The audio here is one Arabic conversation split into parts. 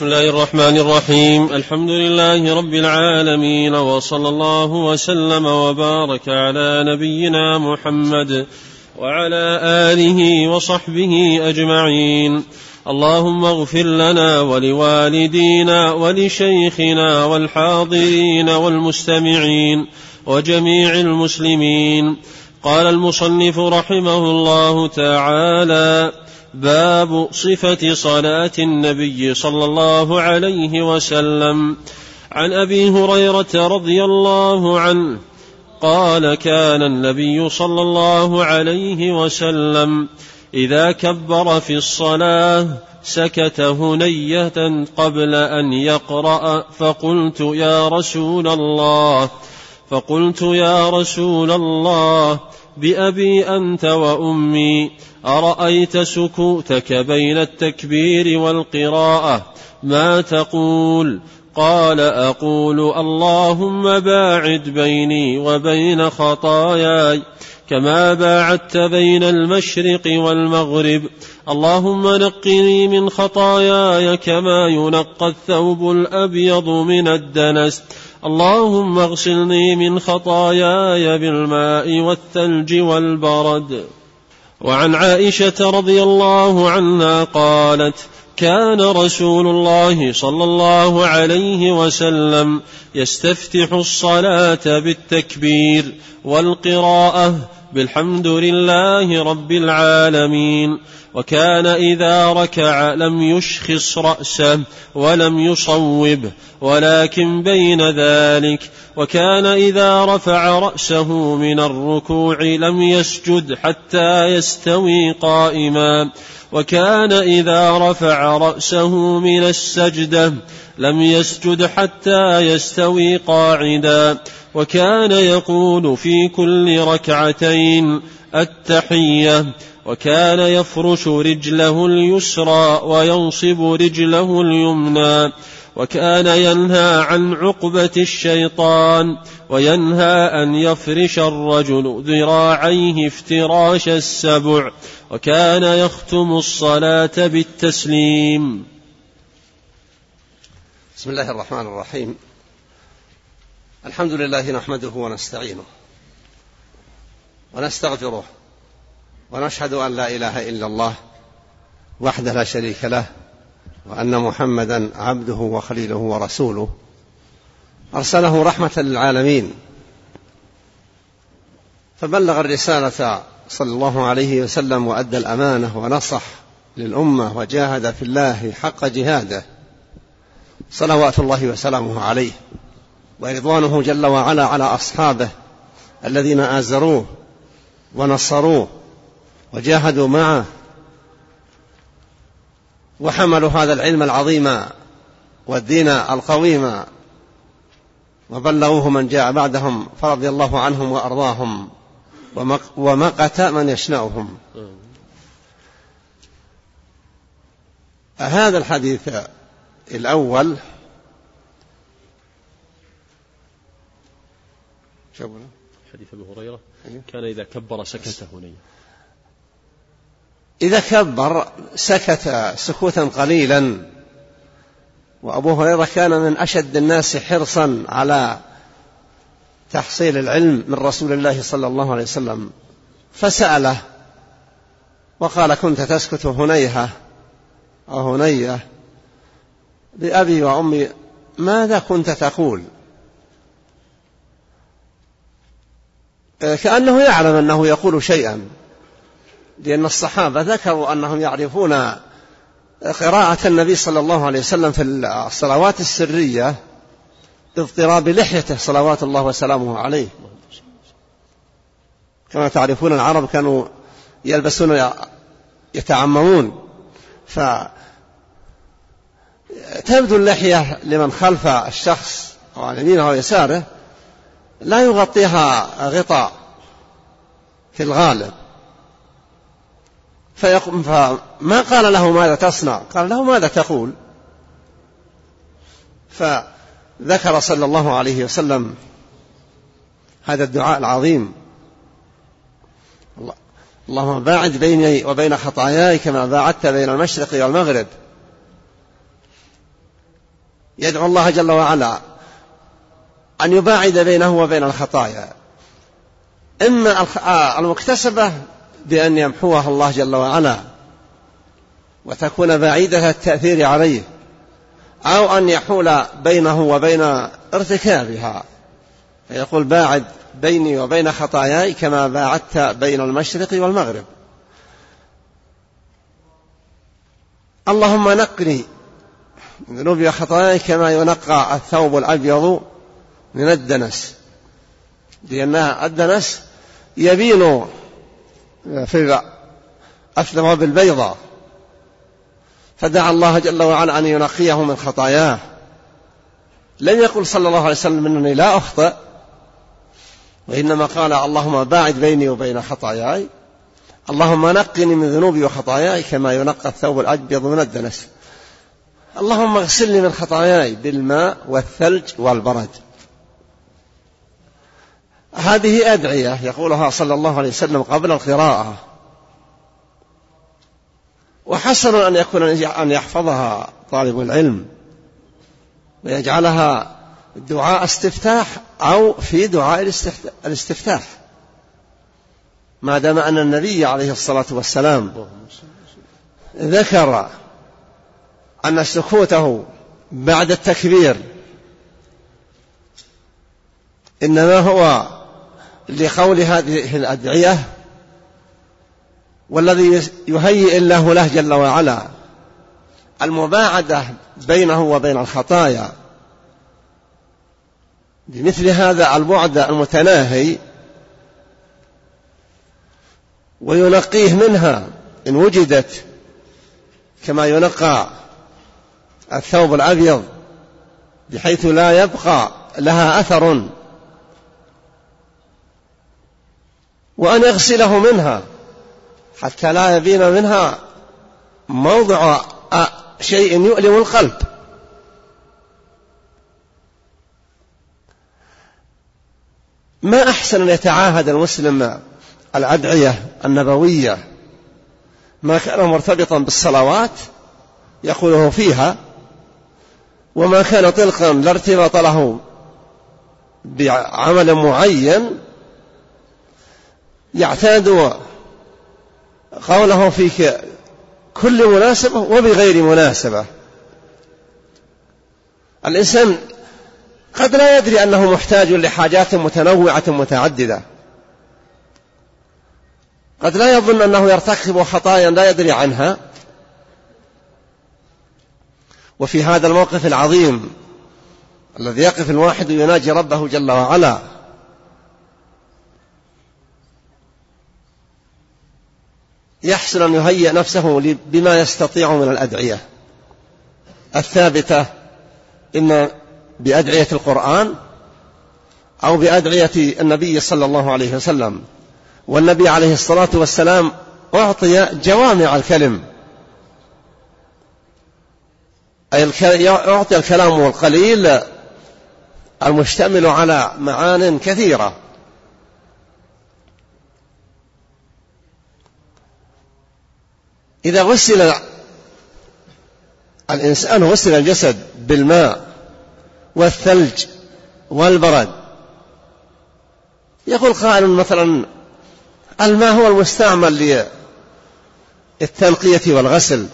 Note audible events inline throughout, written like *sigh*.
بسم الله الرحمن الرحيم. الحمد لله رب العالمين وصلى الله وسلم وبارك على نبينا محمد وعلى آله وصحبه أجمعين. اللهم اغفر لنا ولوالدينا ولشيخنا والحاضرين والمستمعين وجميع المسلمين. قال المصنف رحمه الله تعالى باب صفة صلاة النبي صلى الله عليه وسلم. عن أبي هريرة رضي الله عنه قال كان النبي صلى الله عليه وسلم إذا كبر في الصلاة سكت هنية قبل أن يقرأ. فقلت يا رسول الله فقلت يا رسول الله بأبي أنت وأمي. أرأيت سكوتك بين التكبير والقراءة؟ ما تقول؟ قال أقول اللهم باعد بيني وبين خطاياي كما باعدت بين المشرق والمغرب. اللهم نقني من خطاياي كما ينقى الثوب الأبيض من الدنس. اللهم اغسلني من خطاياي بالماء والثلج والبرد. وعن عائشة رضي الله عنها قالت كان رسول الله صلى الله عليه وسلم يستفتح الصلاة بالتكبير والقراءة بالحمد لله رب العالمين. وكان إذا ركع لم يشخص رأسه ولم يصوبه ولكن بين ذلك وكان إذا رفع رأسه من الركوع لم يسجد حتى يستوي قائما وكان إذا رفع رأسه من السجدة لم يسجد حتى يستوي قاعدا وكان يقول في كل ركعتين التحية وكان يفرش رجله اليسرى وينصب رجله اليمنى وكان ينهى عن عقبة الشيطان وينهى أن يفرش الرجل ذراعيه افتراش السبع وكان يختم الصلاة بالتسليم. بسم الله الرحمن الرحيم. الحمد لله نحمده ونستعينه ونستغفره ونشهد أن لا إله إلا الله وحده لا شريك له وأن محمدا عبده وخليله ورسوله. أرسله رحمة للعالمين. فبلغ الرسالة صلى الله عليه وسلم وأدى الأمانة ونصح للأمة وجاهد في الله حق جهاده. صلوات الله وسلامه عليه. ورضوانه جل وعلا على أصحابه الذين آزروه ونصروه وجاهدوا معه وحملوا هذا العلم العظيم والدين القويم وبلغوه من جاء بعدهم فرضي الله عنهم وأرضاهم ومقت من يشنأهم هذا الحديث الأول. حديث أبي هريرة. كان إذا كبر سكت هنيا إذا كبر سكت سكوتا قليلا وأبو هريرة كان من أشد الناس حرصا على تحصيل العلم من رسول الله صلى الله عليه وسلم فسأله وقال كنت تسكت هنيهة أو هنية بأبي وأمي ماذا كنت تقول؟ كأنه يعلم أنه يقول شيئا. لأن الصحابة ذكروا أنهم يعرفون قراءة النبي صلى الله عليه وسلم في الصلوات السرية باضطراب لحيته صلوات الله وسلامه عليه. كما تعرفون العرب كانوا يلبسون يتعممون. ف تبدو اللحية لمن خلف الشخص أو عن يمينه أو يساره لا يغطيها غطاء في الغالب. فما قال له ماذا تصنع؟ قال له ماذا تقول؟ فذكر صلى الله عليه وسلم هذا الدعاء العظيم. اللهم باعد بيني وبين خطاياي كما باعدت بين المشرق والمغرب. يدعو الله جل وعلا أن يباعد بينه وبين الخطايا. إما آه، المكتسبة بأن يمحوها الله جل وعلا وتكون بعيدة التأثير عليه أو أن يحول بينه وبين ارتكابها. فيقول باعد بيني وبين خطاياي كما باعدت بين المشرق والمغرب. اللهم نقني من ذنوبي وخطاياي كما ينقى الثوب الأبيض من الدنس. لأن الدنس يبين في الثواب البيضاء فدعا الله جل وعلا أن ينقيه من خطاياه. لم يقل صلى الله عليه وسلم إنني لا أخطئ وإنما قال اللهم باعد بيني وبين خطاياي اللهم نقني من ذنوبي وخطاياي كما ينقى الثوب الأبيض من الدنس. اللهم اغسلني من خطاياي بالماء والثلج والبرد. هذه أدعية يقولها صلى الله عليه وسلم قبل القراءة. وحسن أن يكون أن يحفظها طالب العلم ويجعلها دعاء استفتاح أو في دعاء الاستفتاح. ما دام أن النبي عليه الصلاة والسلام ذكر أن سكوته بعد التكبير إنما هو لقول هذه الأدعية والذي يهيئ الله له جل وعلا. المباعدة بينه وبين الخطايا. بمثل هذا البعد المتناهي وينقيه منها إن وجدت كما ينقى الثوب الأبيض بحيث لا يبقى لها أثر وأن يغسله منها حتى لا يبين منها موضع شيء يؤلم القلب. ما أحسن أن يتعاهد المسلم الأدعية النبوية؟ ما كان مرتبطا بالصلوات يقوله فيها وما كان طلقا لا ارتباط له بعمل معين يعتاد قوله في كل مناسبة وبغير مناسبة. الإنسان قد لا يدري أنه محتاج لحاجات متنوعة متعددة. قد لا يظن أنه يرتكب خطايا لا يدري عنها. وفي هذا الموقف العظيم الذي يقف الواحد يناجي ربه جل وعلا يحسن أن يهيئ نفسه بما يستطيع من الأدعية. الثابتة إما بأدعية القرآن أو بأدعية النبي صلى الله عليه وسلم. والنبي عليه الصلاة والسلام أعطي جوامع الكلم. أي أعطي الكلام القليل المشتمل على معان كثيرة. إذا غسل الإنسان غسل الجسد بالماء والثلج والبرد يقول قائل مثلا الماء هو المستعمل للتنقية والغسل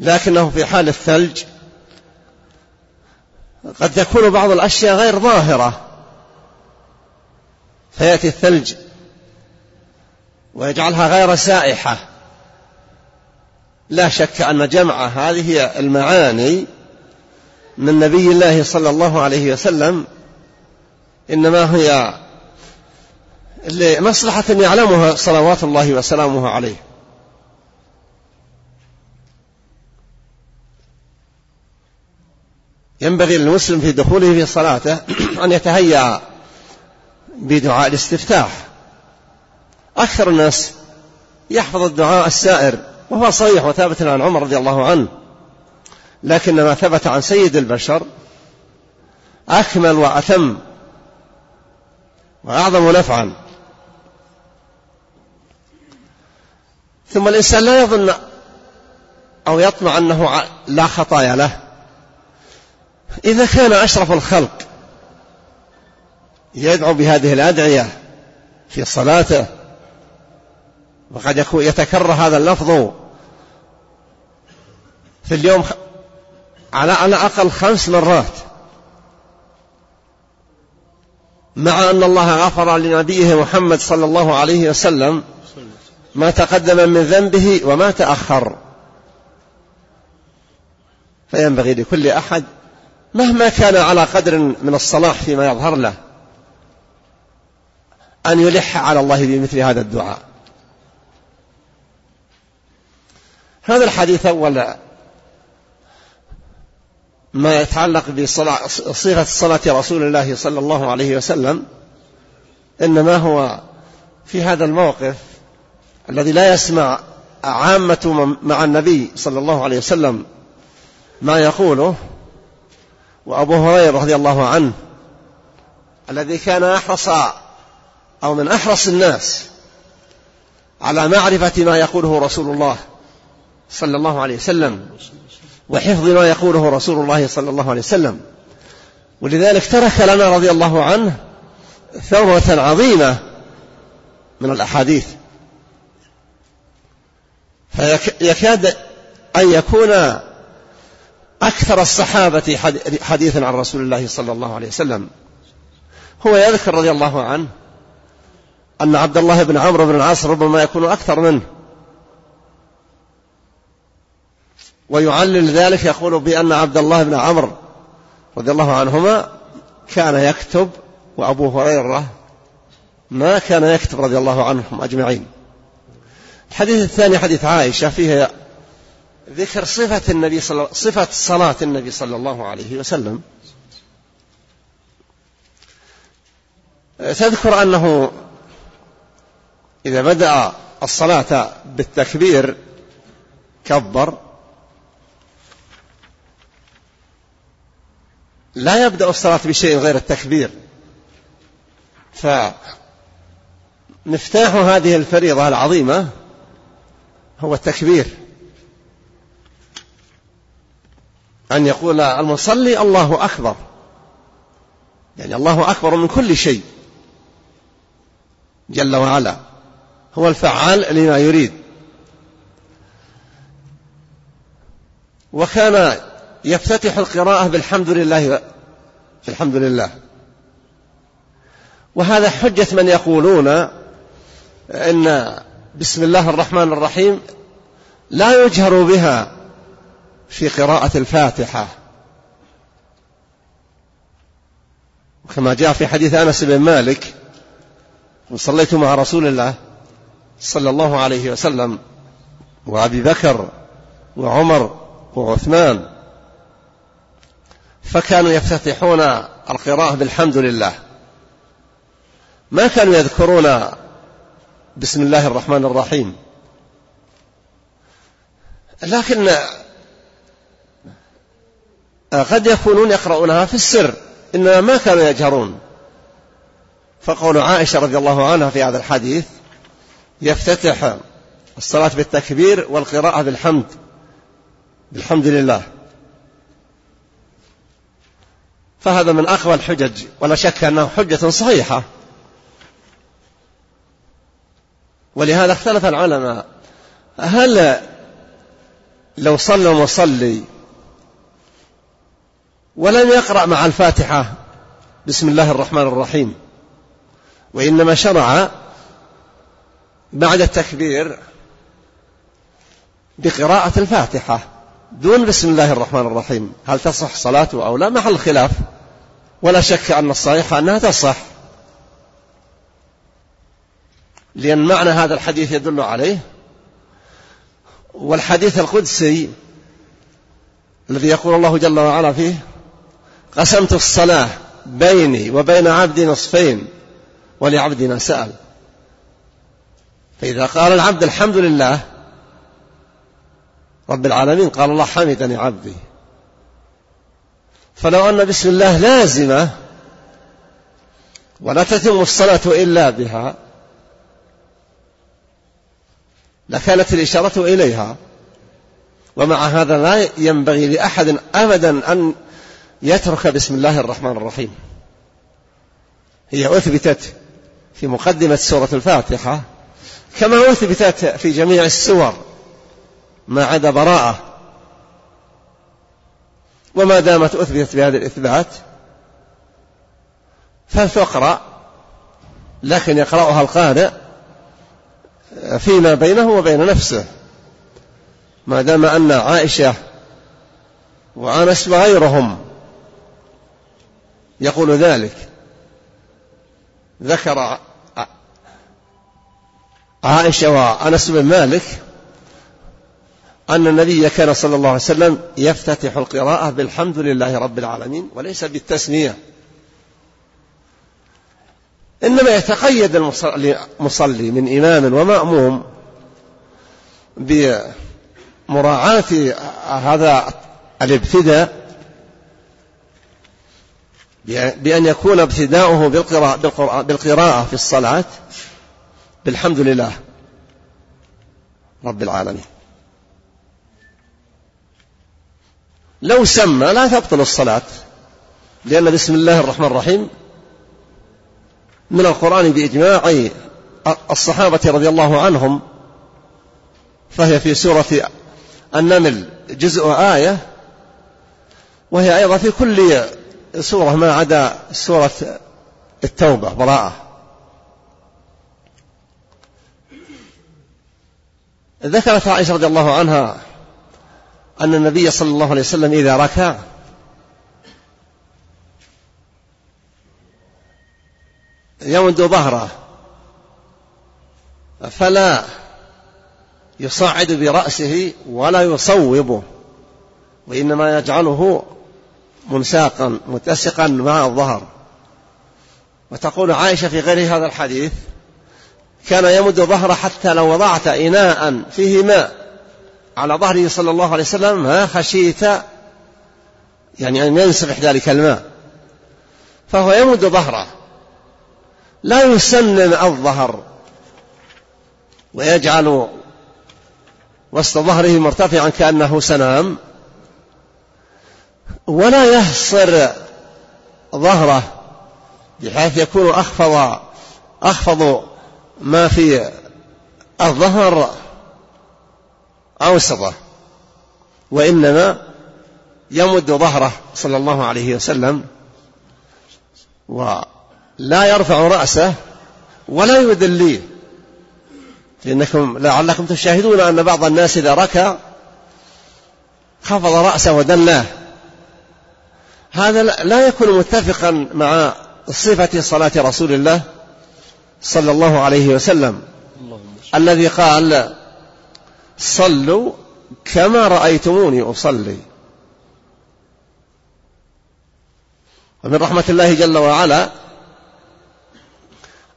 لكنه في حال الثلج قد تكون بعض الأشياء غير ظاهرة فيأتي الثلج ويجعلها غير سائحة. لا شك أن جمع هذه المعاني من نبي الله صلى الله عليه وسلم إنما هي لمصلحة يعلمها صلوات الله وسلامه عليه. ينبغي للمسلم في دخوله في صلاته أن يتهيأ بدعاء الاستفتاح. أكثر الناس يحفظ الدعاء السائر وهو صحيح وثابت عن عمر رضي الله عنه. لكن ما ثبت عن سيد البشر أكمل وأتم وأعظم نفعا. ثم الإنسان لا يظن أو يطمع أنه لا خطايا له. إذا كان أشرف الخلق يدعو بهذه الأدعية في صلاته وقد يتكرر هذا اللفظ في اليوم على على الأقل خمس مرات. مع أن الله غفر لنبيه محمد صلى الله عليه وسلم ما تقدم من ذنبه وما تأخر. فينبغي لكل أحد مهما كان على قدر من الصلاح فيما يظهر له أن يلح على الله بمثل هذا الدعاء. هذا الحديث أول ما يتعلق بصيغة صلاة رسول الله صلى الله عليه وسلم إنما هو في هذا الموقف الذي لا يسمع عامة مع النبي صلى الله عليه وسلم ما يقوله وأبو هريرة رضي الله عنه الذي كان أحرص أو من أحرص الناس على معرفة ما يقوله رسول الله صلى الله عليه وسلم. وحفظ ما يقوله رسول الله صلى الله عليه وسلم. ولذلك ترك لنا رضي الله عنه ثروة عظيمة من الأحاديث. فيكاد أن يكون أكثر الصحابة حديثا عن رسول الله صلى الله عليه وسلم. هو يذكر رضي الله عنه أن عبد الله بن عمرو بن العاص ربما يكون أكثر منه. ويعلل ذلك يقول بأن عبد الله بن عمرو رضي الله عنهما كان يكتب وأبو هريرة ما كان يكتب رضي الله عنهم أجمعين. الحديث الثاني حديث عائشة فيه ذكر صفة النبي صلى صفة صلاة النبي صلى الله عليه وسلم. تذكر أنه إذا بدأ الصلاة بالتكبير كبر لا يبدأ الصلاة بشيء غير التكبير. فمفتاح هذه الفريضة العظيمة هو التكبير. أن يقول المصلي الله أكبر. يعني الله أكبر من كل شيء. جل وعلا. هو الفعال لما يريد. وكان يفتتح القراءة بالحمد لله الحمد لله. وهذا حجة من يقولون إن بسم الله الرحمن الرحيم لا يجهر بها في قراءة الفاتحة. كما جاء في حديث أنس بن مالك وصليت مع رسول الله صلى الله عليه وسلم وأبي بكر وعمر وعثمان فكانوا يفتتحون القراءة بالحمد لله. ما كانوا يذكرون بسم الله الرحمن الرحيم. لكن قد يكونون يقرؤونها في السر إنما ما كانوا يجهرون. فقول عائشة رضي الله عنها في هذا الحديث يفتتح الصلاة بالتكبير والقراءة بالحمد بالحمد لله. فهذا من أقوى الحجج ولا شك أنه حجة صحيحة. ولهذا اختلف العلماء هل لو صلى المصلي ولم يقرأ مع الفاتحة بسم الله الرحمن الرحيم وإنما شرع بعد التكبير بقراءة الفاتحة دون بسم الله الرحمن الرحيم. هل تصح صلاته أو لا؟ محل خلاف. ولا شك أن الصحيح أنها تصح. لأن معنى هذا الحديث يدل عليه. والحديث القدسي الذي يقول الله جل وعلا فيه قسمت الصلاة بيني وبين عبدي نصفين ولعبدنا سأل. فإذا قال العبد الحمد لله رب العالمين قال الله حمدني عبدي. فلو أن بسم الله لازمة ولا تتم الصلاة إلا بها لكانت الإشارة إليها. ومع هذا لا ينبغي لأحد أبدا أن يترك بسم الله الرحمن الرحيم. هي أثبتت في مقدمة سورة الفاتحة كما أثبتت في جميع السور. ما عدا براءة. وما دامت أثبتت بهذا الإثبات فلتقرأ لكن يقرأها القارئ فيما بينه وبين نفسه. ما دام أن عائشة وأنس وغيرهم يقول ذلك ذكر عائشة وأنس بن مالك أن النبي كان صلى الله عليه وسلم يفتتح القراءة بالحمد لله رب العالمين وليس بالتسمية. إنما يتقيد المصلي من إمام ومأموم بمراعاة هذا الابتداء بأن يكون ابتداؤه بالقراءة, بالقراءة في الصلاة بالحمد لله رب العالمين. لو سمى لا تبطل الصلاة لأن بسم الله الرحمن الرحيم من القرآن بإجماع الصحابة رضي الله عنهم فهي في سورة النمل جزء آية وهي أيضا في كل سورة ما عدا سورة التوبة براءة. ذكرت عائشة رضي الله عنها أن النبي صلى الله عليه وسلم إذا ركع يمد ظهره فلا يصعد برأسه ولا يصوبه وإنما يجعله منساقا متسقا مع الظهر. وتقول عائشة في غير هذا الحديث كان يمد ظهره حتى لو وضعت إناء فيه ماء على ظهره صلى الله عليه وسلم ما خشيت يعني أن ينسفح ذلك الماء. فهو يمد ظهره. لا يسنن الظهر. ويجعل وسط ظهره مرتفعا كأنه سنام. ولا يحصر ظهره بحيث يكون أخفض أخفض ما في الظهر. أوسطه وإنما يمد ظهره صلى الله عليه وسلم ولا يرفع رأسه ولا يدليه لأنكم لعلكم تشاهدون أن بعض الناس إذا ركع خفض رأسه ودلاه. هذا لا يكون متفقا مع صفة صلاة رسول الله صلى الله عليه وسلم. الذي قال صلوا كما رأيتموني أصلي. ومن رحمة الله جل وعلا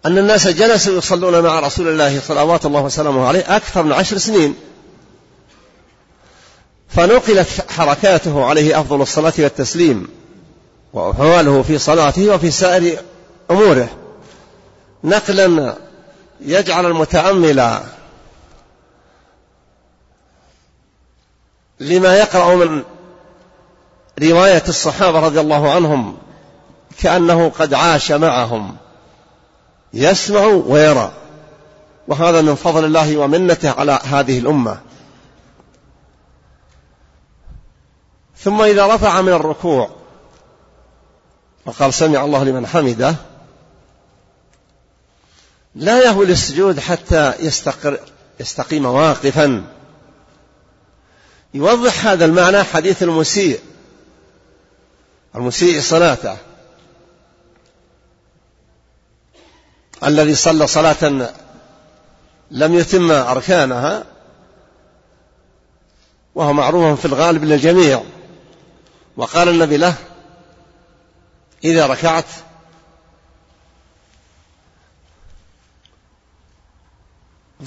أن الناس جلسوا يصلون مع رسول الله صلوات الله وسلامه عليه أكثر من عشر سنين. فنقلت حركاته عليه أفضل الصلاة والتسليم وأحواله في صلاته وفي سائر أموره. نقلا يجعل المتأمل لما يقرأ من رواية الصحابة رضي الله عنهم كأنه قد عاش معهم يسمع ويرى. وهذا من فضل الله ومنته على هذه الأمة. ثم إذا رفع من الركوع وقال سمع الله لمن حمده لا يهوي السجود حتى يستقر يستقيم واقفا. يوضح هذا المعنى حديث المسيء. المسيء صلاته. الذي صلى صلاة لم يتم أركانها وهو معروف في الغالب للجميع. وقال النبي له إذا ركعت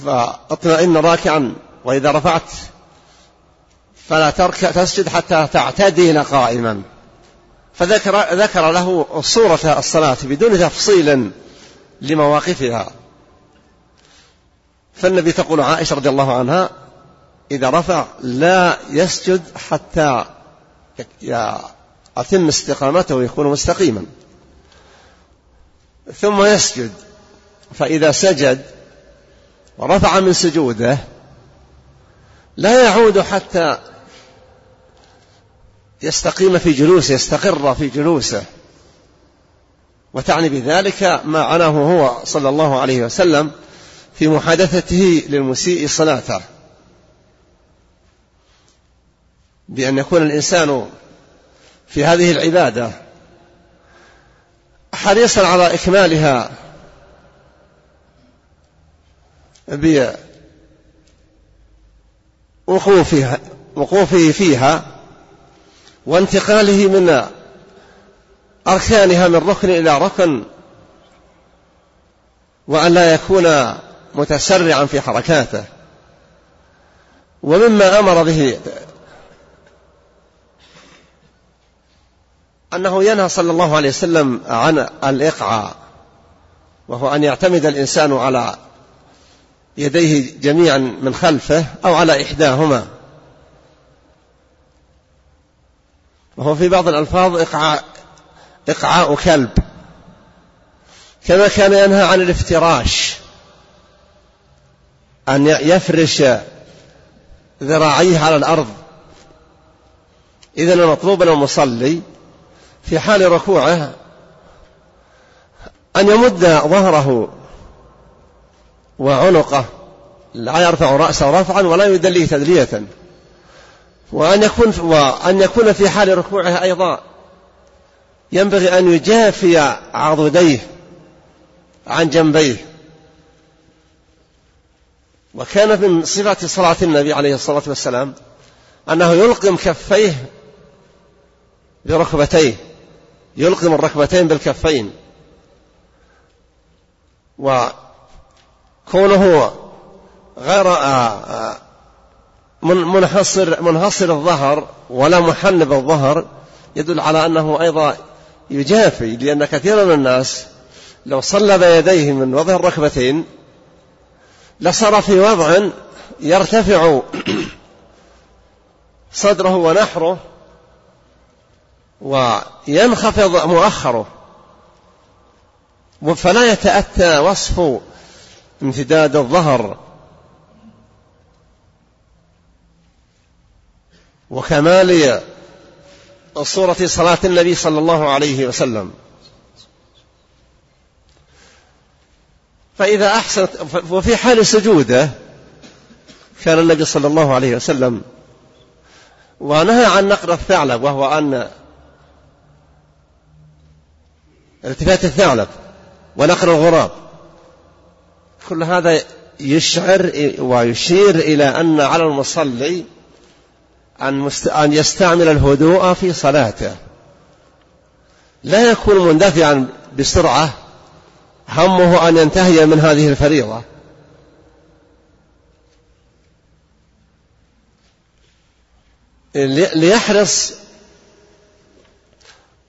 فاطمئن راكعا وإذا رفعت فلا تركع تسجد حتى تعتدل قائما. فذكر ذكر له صورة الصلاة بدون تفصيل لمواقفها. فالنبي تقول عائشة رضي الله عنها إذا رفع لا يسجد حتى يتم استقامته ويكون مستقيما. ثم يسجد فإذا سجد ورفع من سجوده لا يعود حتى يستقيم في جلوسه يستقر في جلوسه. وتعني بذلك ما عناه هو صلى الله عليه وسلم في محادثته للمسيء صلاته. بأن يكون الإنسان في هذه العبادة حريصا على إكمالها بوقوفها وقوفه فيها وانتقاله من أركانها من ركن إلى ركن وأن لا يكون متسرعا في حركاته. ومما أمر به أنه ينهى صلى الله عليه وسلم عن الإقعاء وهو أن يعتمد الإنسان على يديه جميعا من خلفه أو على إحداهما. وهو في بعض الألفاظ إقعاء إقعاء كلب. كما كان ينهى عن الافتراش أن يفرش ذراعيه على الأرض. إذا المطلوب من المصلي في حال ركوعه أن يمد ظهره وعنقه لا يرفع رأسه رفعا ولا يدليه تدلية. وأن يكون وأن يكون في حال ركوعه أيضا. ينبغي أن يجافي عضديه عن جنبيه. وكان من صفة صلاة النبي عليه الصلاة والسلام أنه يلقم كفيه بركبتيه. يلقم الركبتين بالكفين. وكونه غير آه، آه، منحصر منحصر الظهر ولا محنب الظهر يدل على أنه أيضا يجافي لأن كثيرا من الناس لو صلب يديه من وضع الركبتين لصار في وضع يرتفع *clears throat* صدره ونحره وينخفض مؤخره. فلا يتأتى وصف امتداد الظهر وكمال صورة صلاة النبي صلى الله عليه وسلم. فإذا أحسنت وفي حال سجوده كان النبي صلى الله عليه وسلم ونهى عن نقر الثعلب وهو أن التفات الثعلب ونقر الغراب. كل هذا يشعر ويشير إلى أن على المصلي أن, أن يستعمل الهدوء في صلاته. لا يكون مندفعا بسرعة. همه أن ينتهي من هذه الفريضة. ليحرص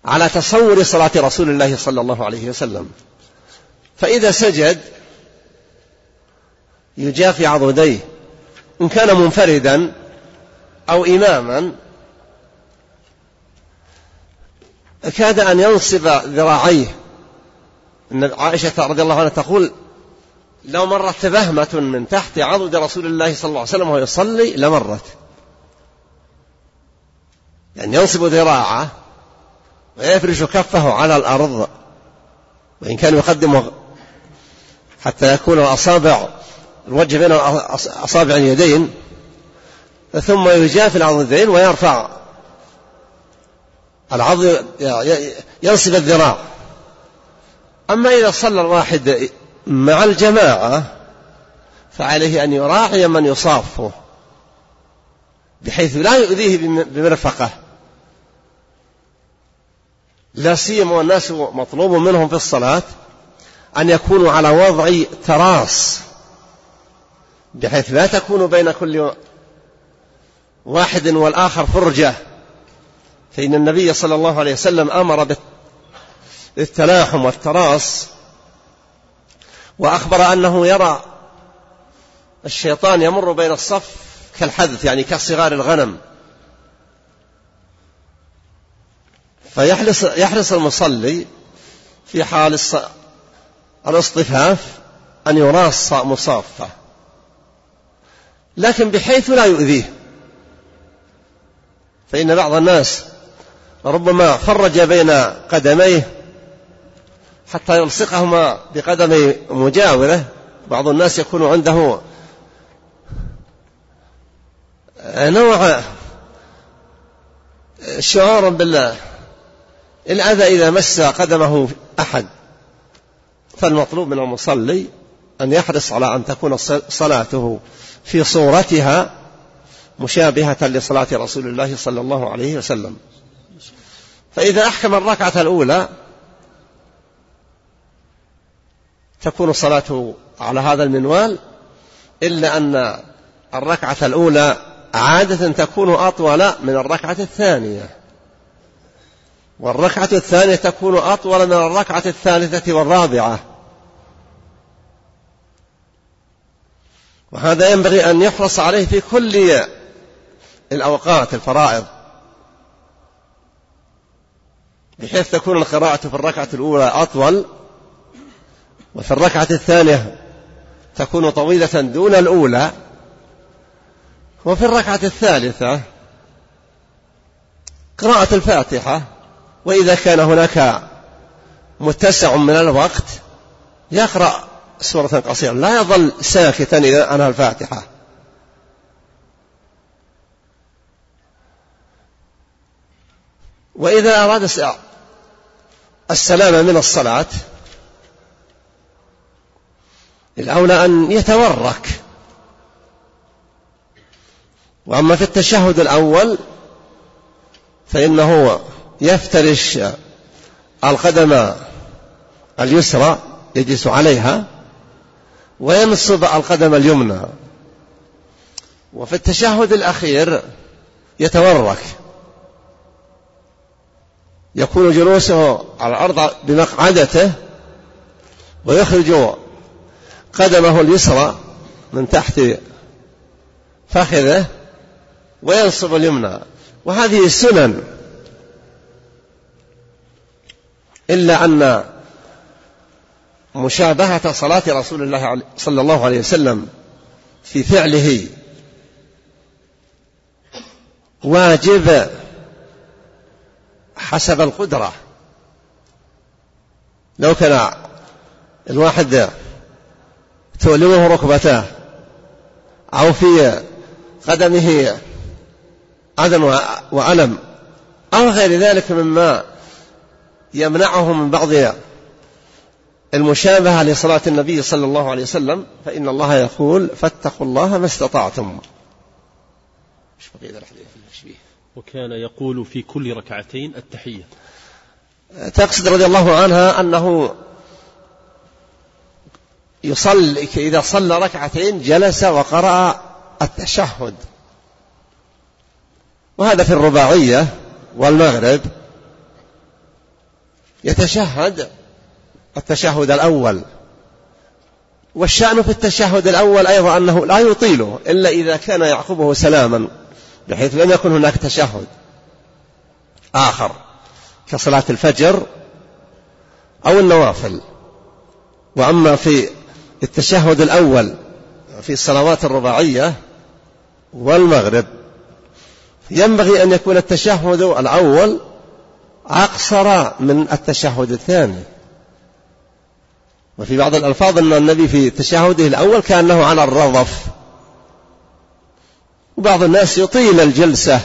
على تصور صلاة رسول الله صلى الله عليه وسلم. فإذا سجد يجافي عضديه. إن كان منفردا أو إماما كاد أن ينصب ذراعيه. إن عائشة رضي الله عنها تقول لو مرت بهمة من تحت عضد رسول الله صلى الله عليه وسلم وهو يصلي لمرت. يعني ينصب ذراعه ويفرش كفه على الأرض وإن كان يقدم حتى يكون الأصابع الوجه بين أصابع اليدين ثم يجافي العضدين ويرفع العضد ينصب الذراع. أما إذا صلى الواحد مع الجماعة فعليه أن يراعي من يصافه بحيث لا يؤذيه بمرفقة. لا سيما والناس مطلوب منهم في الصلاة أن يكونوا على وضع تراص بحيث لا تكون بين كل واحد والآخر فرجة. فإن النبي صلى الله عليه وسلم أمر بالتلاحم والتراص وأخبر أنه يرى الشيطان يمر بين الصف كالحذف يعني كصغار الغنم. فيحرص يحرص المصلي في حال الاصطفاف أن يراص مصافة. لكن بحيث لا يؤذيه. فإن بعض الناس ربما فرج بين قدميه حتى يلصقهما بقدم مجاورة. بعض الناس يكون عنده نوع شعور بالله. الأذى إذا مس قدمه أحد. فالمطلوب من المصلي أن يحرص على أن تكون صلاته في صورتها مشابهة لصلاة رسول الله صلى الله عليه وسلم. فإذا أحكم الركعة الأولى تكون صلاته على هذا المنوال إلا أن الركعة الأولى عادة تكون أطول من الركعة الثانية. والركعة الثانية تكون أطول من الركعة الثالثة والرابعة. وهذا ينبغي أن يحرص عليه في كل الأوقات الفرائض. بحيث تكون القراءة في الركعة الأولى أطول وفي الركعة الثانية تكون طويلة دون الأولى وفي الركعة الثالثة قراءة الفاتحة. وإذا كان هناك متسع من الوقت يقرأ سورة قصيرة لا يظل ساكتا إذا أنهى الفاتحة. وإذا أراد السلام من الصلاة الأولى أن يتورك. وأما في التشهد الأول فإنه يفترش القدم اليسرى يجلس عليها وينصب القدم اليمنى. وفي التشهد الأخير يتورك. يكون جلوسه على الأرض بمقعدته ويخرج قدمه اليسرى من تحت فخذه وينصب اليمنى. وهذه سنن. إلا أن مشابهة صلاة رسول الله صلى الله عليه وسلم في فعله واجب حسب القدرة. لو كان الواحد تؤلمه ركبتاه أو في قدمه أذى وألم أو غير ذلك مما يمنعه من بعض المشابهة لصلاة النبي صلى الله عليه وسلم فإن الله يقول فاتقوا الله ما استطعتم. وكان يقول في كل ركعتين التحية. تقصد رضي الله عنها أنه يصلي إذا صلى ركعتين جلس وقرأ التشهد. وهذا في الرباعية والمغرب. يتشهد التشهد الأول. والشأن في التشهد الأول أيضا أنه لا يطيله إلا إذا كان يعقبه سلاما. بحيث لم يكن هناك تشهد آخر كصلاة الفجر أو النوافل. وأما في التشهد الأول في الصلوات الرباعية والمغرب ينبغي أن يكون التشهد الأول أقصر من التشهد الثاني. وفي بعض الألفاظ أن النبي في تشهده الأول كأنه على الرضف وبعض الناس يطيل الجلسة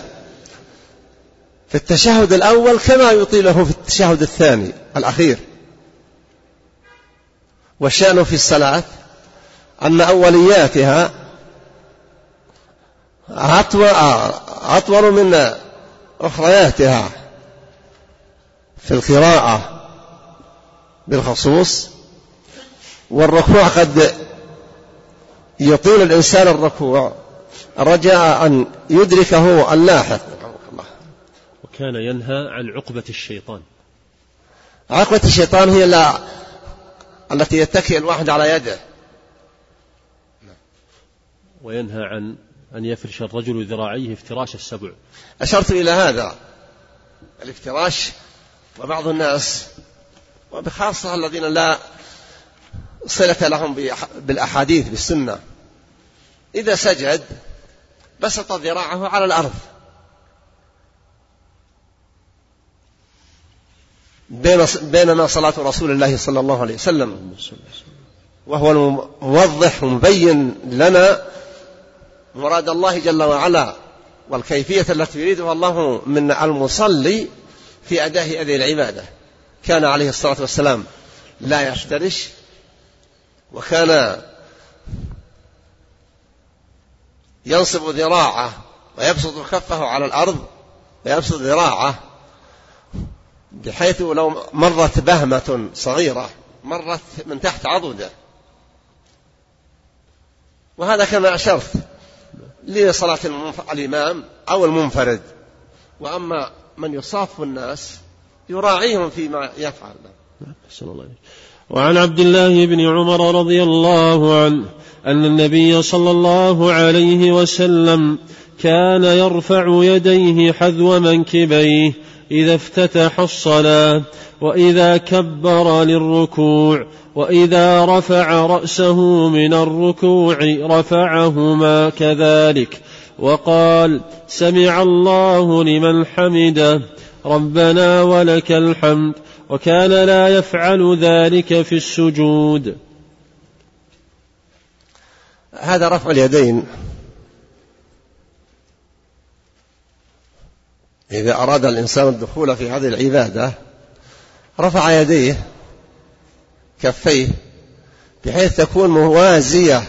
في التشهد الأول كما يطيله في التشهد الثاني الأخير. والشأن في الصلاة أن أولياتها أطول من أخرياتها في القراءة بالخصوص. والركوع قد يطيل الإنسان الركوع. رجاء أن يدركه اللاحق. وكان ينهى عن عقبة الشيطان. عقبة الشيطان هي لا التي يتكئ الواحد على يده. وينهى عن أن يفرش الرجل ذراعيه افتراش السبع. أشرت إلى هذا. الافتراش وبعض الناس وبخاصة الذين لا صلة لهم بالأحاديث بالسنة. إذا سجد بسط ذراعه على الأرض. بينما صلاة رسول الله صلى الله عليه وسلم. وهو الموضح ومبين لنا مراد الله جل وعلا والكيفية التي يريدها الله من المصلي في أداء هذه العبادة. كان عليه الصلاة والسلام لا يفترش وكان ينصب ذراعه ويبسط كفه على الأرض ويبسط ذراعه بحيث لو مرت بهمة صغيرة مرت من تحت عضده. وهذا كما أشرت لصلاة الإمام أو المنفرد. وأما من يصاف الناس يراعيهم فيما يفعل. الله وعن عبد الله بن عمر رضي الله عنه أن النبي صلى الله عليه وسلم كان يرفع يديه حذو منكبيه إذا افتتح الصلاة وإذا كبر للركوع وإذا رفع رأسه من الركوع رفعهما كذلك وقال سمع الله لمن حمده ربنا ولك الحمد وكان لا يفعل ذلك في السجود هذا رفع اليدين. إذا أراد الإنسان الدخول في هذه العبادة رفع يديه كفيه بحيث تكون موازية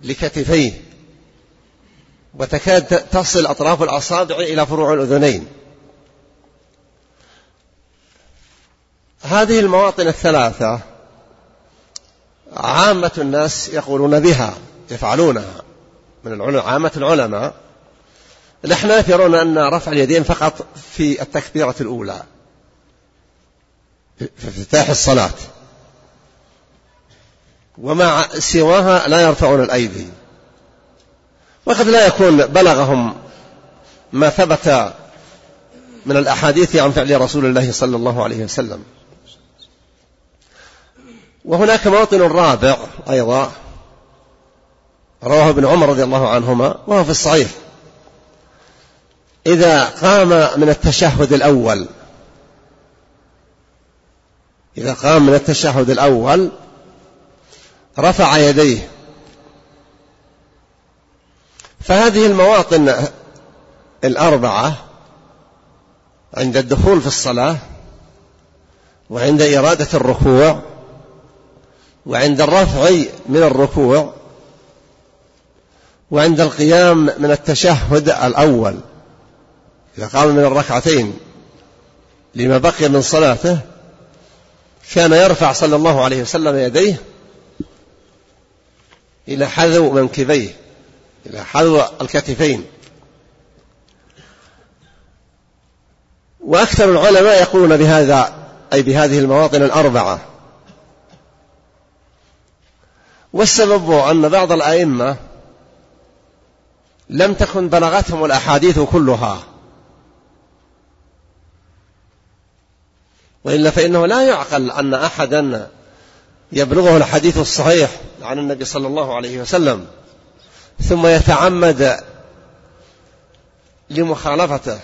لكتفيه وتكاد تصل أطراف الأصابع إلى فروع الأذنين. هذه المواطن الثلاثة عامة الناس يقولون بها يفعلونها. من عامة العلماء. الأحناف يرون أن رفع اليدين فقط في التكبيرة الأولى. في افتتاح الصلاة. ومع سواها لا يرفعون الأيدي. وقد لا يكون بلغهم ما ثبت من الأحاديث عن فعل رسول الله صلى الله عليه وسلم. وهناك موطن رابع أيضا رواه ابن عمر رضي الله عنهما وهو في الصحيح. إذا قام من التشهد الأول إذا قام من التشهد الأول رفع يديه. فهذه المواطن الأربعة عند الدخول في الصلاة وعند إرادة الركوع وعند الرفع من الركوع وعند القيام من التشهد الأول. إذا قام من الركعتين لما بقي من صلاته كان يرفع صلى الله عليه وسلم يديه إلى حذو منكبيه إلى حذو الكتفين. وأكثر العلماء يقولون بهذا أي بهذه المواطن الأربعة. والسبب أن بعض الأئمة لم تكن بلغتهم الأحاديث كلها. وإلا فإنه لا يعقل أن أحدا يبلغه الحديث الصحيح عن النبي صلى الله عليه وسلم ثم يتعمد لمخالفته.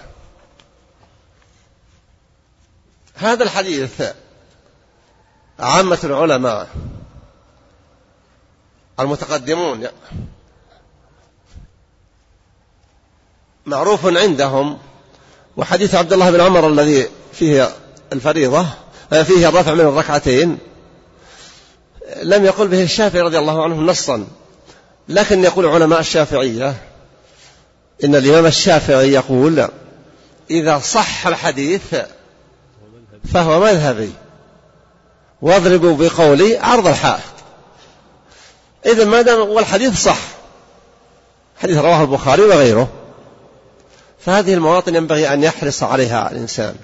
هذا الحديث عامة العلماء. المتقدمون. معروف عندهم وحديث عبد الله بن عمر الذي فيه الفريضة فيه الرفع من الركعتين لم يقل به الشافعي رضي الله عنه نصا لكن يقول علماء الشافعية إن الإمام الشافعي يقول إذا صح الحديث فهو مذهبي واضربوا بقولي عرض الحائط إذا ما دام والحديث صح. حديث رواه البخاري وغيره. فهذه المواطن ينبغي أن يحرص عليها الإنسان.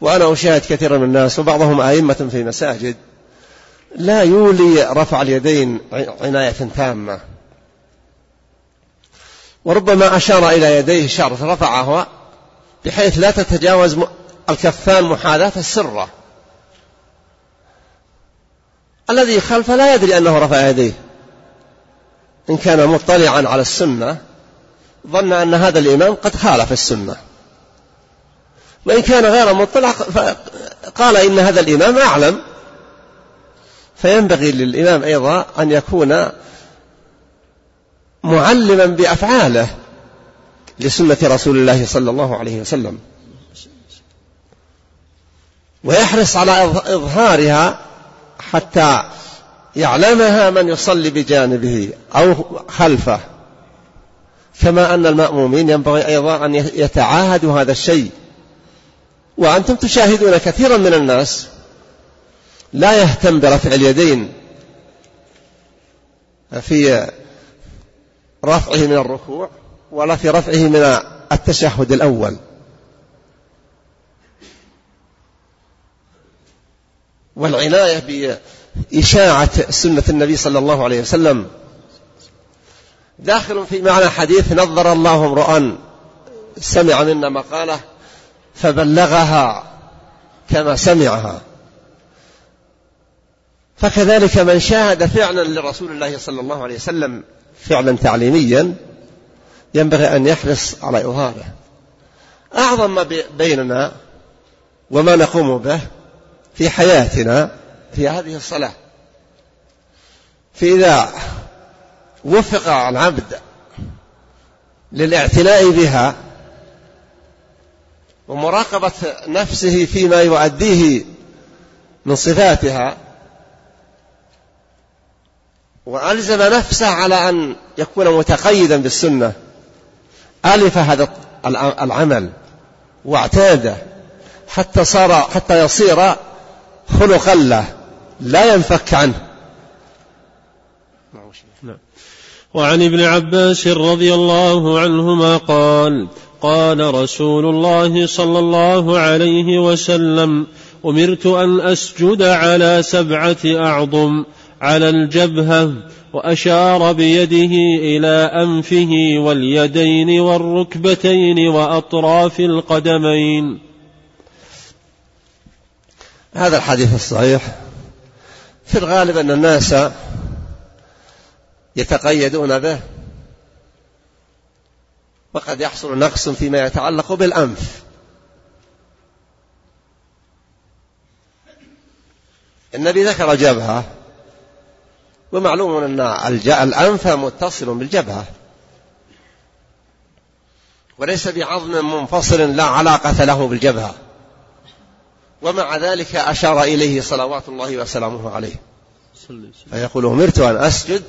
وأنا أشاهد كثيرا من الناس وبعضهم أئمة في مساجد لا يولي رفع اليدين عناية تامة. وربما أشار إلى يديه شرط رفعها بحيث لا تتجاوز الكفان محاذاة السرة. الذي خلفه لا يدري أنه رفع يديه. إن كان مطلعا على السنة ظن أن هذا الإمام قد خالف السنة. وإن كان غير مطلع قال إن هذا الإمام أعلم. فينبغي للإمام أيضا أن يكون معلما بأفعاله لسنة رسول الله صلى الله عليه وسلم. ويحرص على إظهارها حتى يعلمها من يصلي بجانبه أو خلفه. كما أن المأمومين ينبغي أيضا أن يتعاهدوا هذا الشيء. وأنتم تشاهدون كثيرا من الناس لا يهتم برفع اليدين في رفعه من الركوع ولا في رفعه من التشهد الأول. والعناية بإشاعة سنة النبي صلى الله عليه وسلم. داخل في معنى حديث نظر الله امرؤا سمع منا مقالة فبلغها كما سمعها. فكذلك من شاهد فعلا لرسول الله صلى الله عليه وسلم فعلا تعليميا ينبغي أن يحرص على إظهاره. أعظم ما بيننا وما نقوم به في حياتنا في هذه الصلاة. فإذا وفق العبد للاعتناء بها ومراقبة نفسه فيما يؤديه من صفاتها وألزم نفسه على أن يكون متقيدا بالسنة ألف هذا العمل واعتاده حتى صار حتى يصير خلقا له. لا ينفك عنه. نعم. وعن ابن عباس رضي الله عنهما قال قال رسول الله صلى الله عليه وسلم أمرت أن أسجد على سبعة أعظم على الجبهة وأشار بيده إلى أنفه واليدين والركبتين وأطراف القدمين. هذا الحديث الصحيح. في الغالب أن الناس يتقيدون به وقد يحصل نقص فيما يتعلق بالأنف. النبي ذكر جبهة ومعلوم أن الأنف متصل بالجبهة. وليس بعظم منفصل لا علاقة له بالجبهة. ومع ذلك أشار إليه صلوات الله وسلامه عليه. فيقول أمرت أن أسجد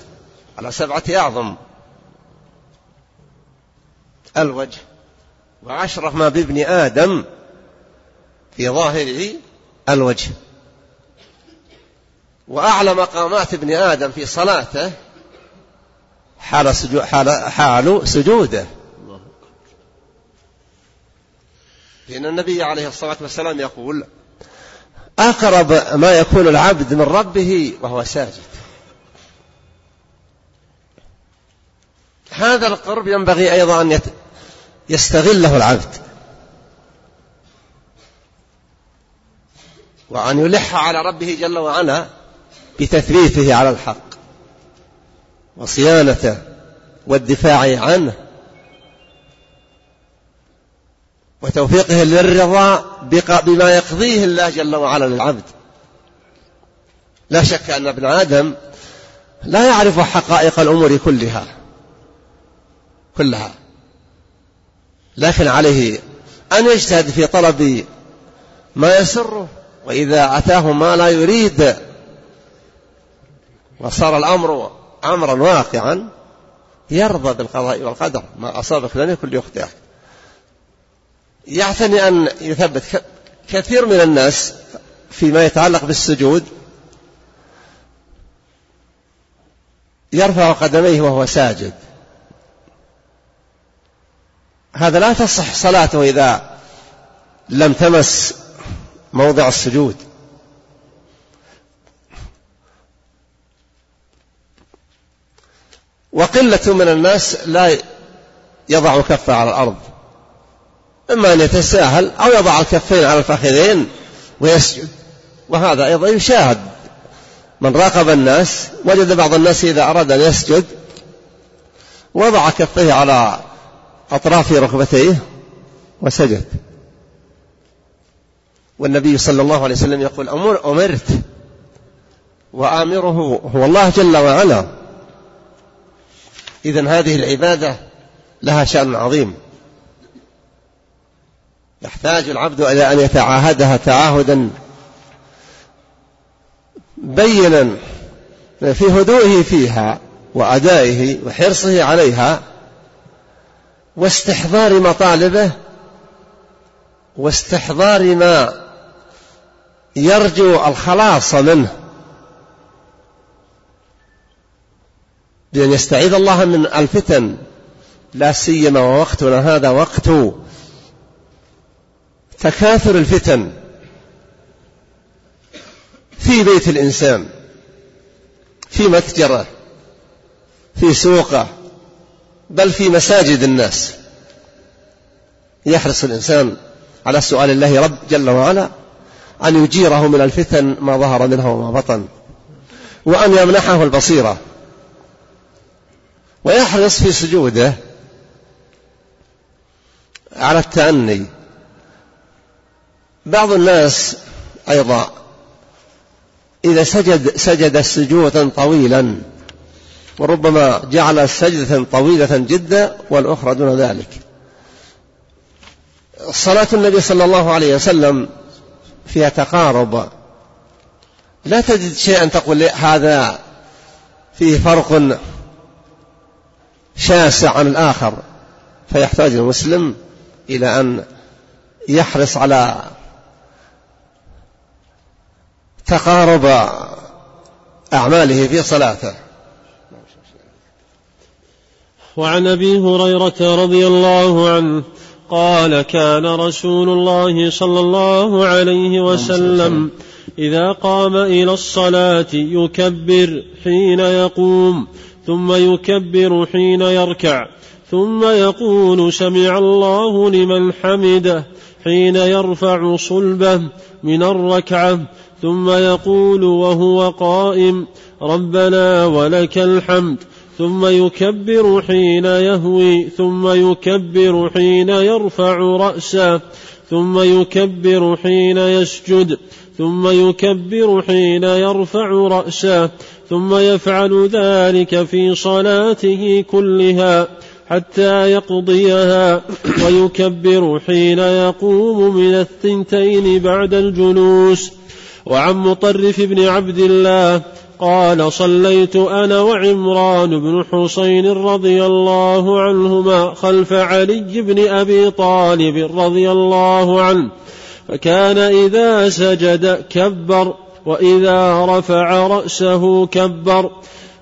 على سبعة أعظم. الوجه وأشرف ما بابن آدم في ظاهره الوجه. وأعلى مقامات ابن آدم في صلاته حال, سجو حال, حال سجوده. لأن النبي عليه الصلاة والسلام يقول أقرب ما يكون العبد من ربه وهو ساجد. هذا القرب ينبغي أيضا أن يستغله العبد. وأن يلح على ربه جل وعلا بتثبيته على الحق. وصيانته والدفاع عنه. وتوفيقه للرضا بما يقضيه الله جل وعلا للعبد. لا شك أن ابن آدم لا يعرف حقائق الأمور كلها. كلها. لكن عليه أن يجتهد في طلب ما يسره وإذا أتاه ما لا يريد وصار الأمر أمرا واقعا يرضى بالقضاء والقدر. ما أصابك لم يكن ليخطئك. يعتني أن يثبت. كثير من الناس فيما يتعلق بالسجود يرفع قدميه وهو ساجد. هذا لا تصح صلاته إذا لم تمس موضع السجود. وقلة من الناس لا يضع كفه على الأرض. إما أن يتساهل أو يضع الكفين على الفخذين ويسجد. وهذا أيضا يشاهد من راقب الناس وجد بعض الناس إذا أراد أن يسجد وضع كفيه على أطراف ركبتيه وسجد. والنبي صلى الله عليه وسلم يقول أمر أمرت وآمره هو الله جل وعلا. إذا هذه العبادة لها شأن عظيم. يحتاج العبد إلى أن يتعاهدها تعاهدا بينا في هدوئه فيها وأدائه وحرصه عليها واستحضار مطالبه واستحضار ما يرجو الخلاص منه. بأن يستعيذ الله من الفتن لا سيما ووقتنا هذا وقت تكاثر الفتن في بيت الإنسان في متجره في سوقه بل في مساجد الناس. يحرص الإنسان على سؤال الله رب جل وعلا أن يجيره من الفتن ما ظهر منها وما بطن وأن يمنحه البصيرة. ويحرص في سجوده على التأني بعض الناس أيضا إذا سجد سجد سجودا طويلا وربما جعل سجدة طويلة جدا والأخرى دون ذلك. صلاة النبي صلى الله عليه وسلم فيها تقارب. لا تجد شيئا تقول هذا فيه فرق شاسع عن الآخر. فيحتاج المسلم إلى أن يحرص على تقارب أعماله في صلاته. وعن أبي هريرة رضي الله عنه قال كان رسول الله صلى الله عليه وسلم إذا قام إلى الصلاة يكبر حين يقوم ثم يكبر حين يركع ثم يقول سمع الله لمن حمده حين يرفع صلبه من الركعة ثم يقول وهو قائم ربنا ولك الحمد. ثم يكبر حين يهوي ثم يكبر حين يرفع رأسه ثم يكبر حين يسجد ثم يكبر حين يرفع رأسه ثم يفعل ذلك في صلاته كلها حتى يقضيها ويكبر حين يقوم من الثنتين بعد الجلوس. وعن مطرف بن عبد الله قال صليت أنا وعمران بن حسين رضي الله عنهما خلف علي بن أبي طالب رضي الله عنه فكان إذا سجد كبر وإذا رفع رأسه كبر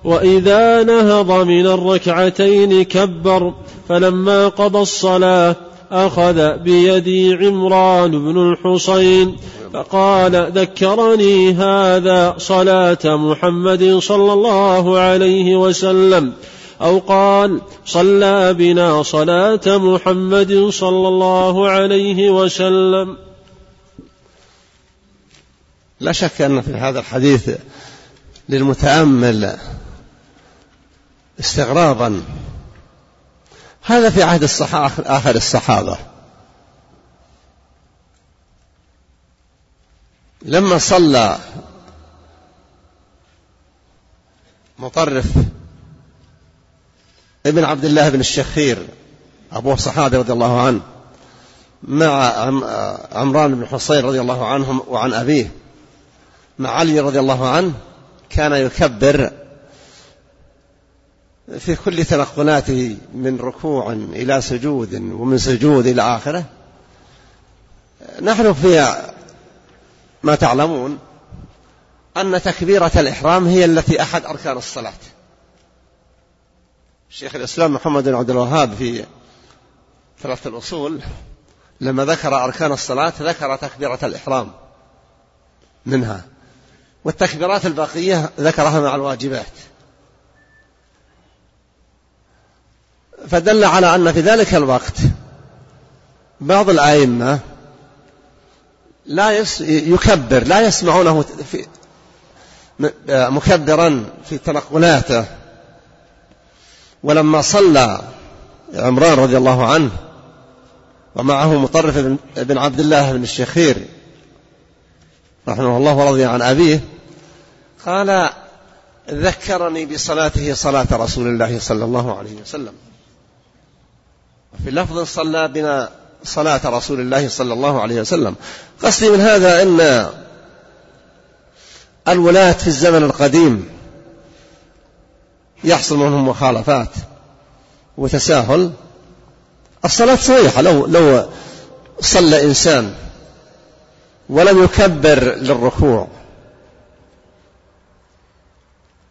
وإذا نهض من الركعتين كبر فلما قضى الصلاة أخذ بيدي عمران بن الحصين فقال ذكرني هذا صلاة محمد صلى الله عليه وسلم أو قال صلى بنا صلاة محمد صلى الله عليه وسلم. لا شك أن في هذا الحديث للمتأمل استغرابا هذا في عهد الصحابة آخر الصحابة. لما صلى مطرف ابن عبد الله بن الشخير أبوه صحابي رضي الله عنه مع عمران بن حصين رضي الله عنهم وعن أبيه مع علي رضي الله عنه كان يكبر في كل تنقلاته من ركوع إلى سجود ومن سجود إلى آخرة نحن في ما تعلمون أن تكبيرة الإحرام هي التي أحد أركان الصلاة. شيخ الإسلام محمد بن عبد الوهاب في ثلاثة الأصول لما ذكر أركان الصلاة ذكر تكبيرة الإحرام منها والتكبيرات الباقية ذكرها مع الواجبات. فدل على أن في ذلك الوقت بعض الأئمة لا يس يكبر لا يسمعونه في مكبرا في تنقلاته. ولما صلى عمران رضي الله عنه ومعه مطرف بن عبد الله بن الشخير رحمه الله ورضي عن أبيه قال ذكرني بصلاته صلاة رسول الله صلى الله عليه وسلم. وفي لفظ صلى بنا صلاة رسول الله صلى الله عليه وسلم. قصدي من هذا أن الولاة في الزمن القديم يحصل منهم مخالفات وتساهل. الصلاة صحيحة لو لو صلى إنسان ولم يكبر للركوع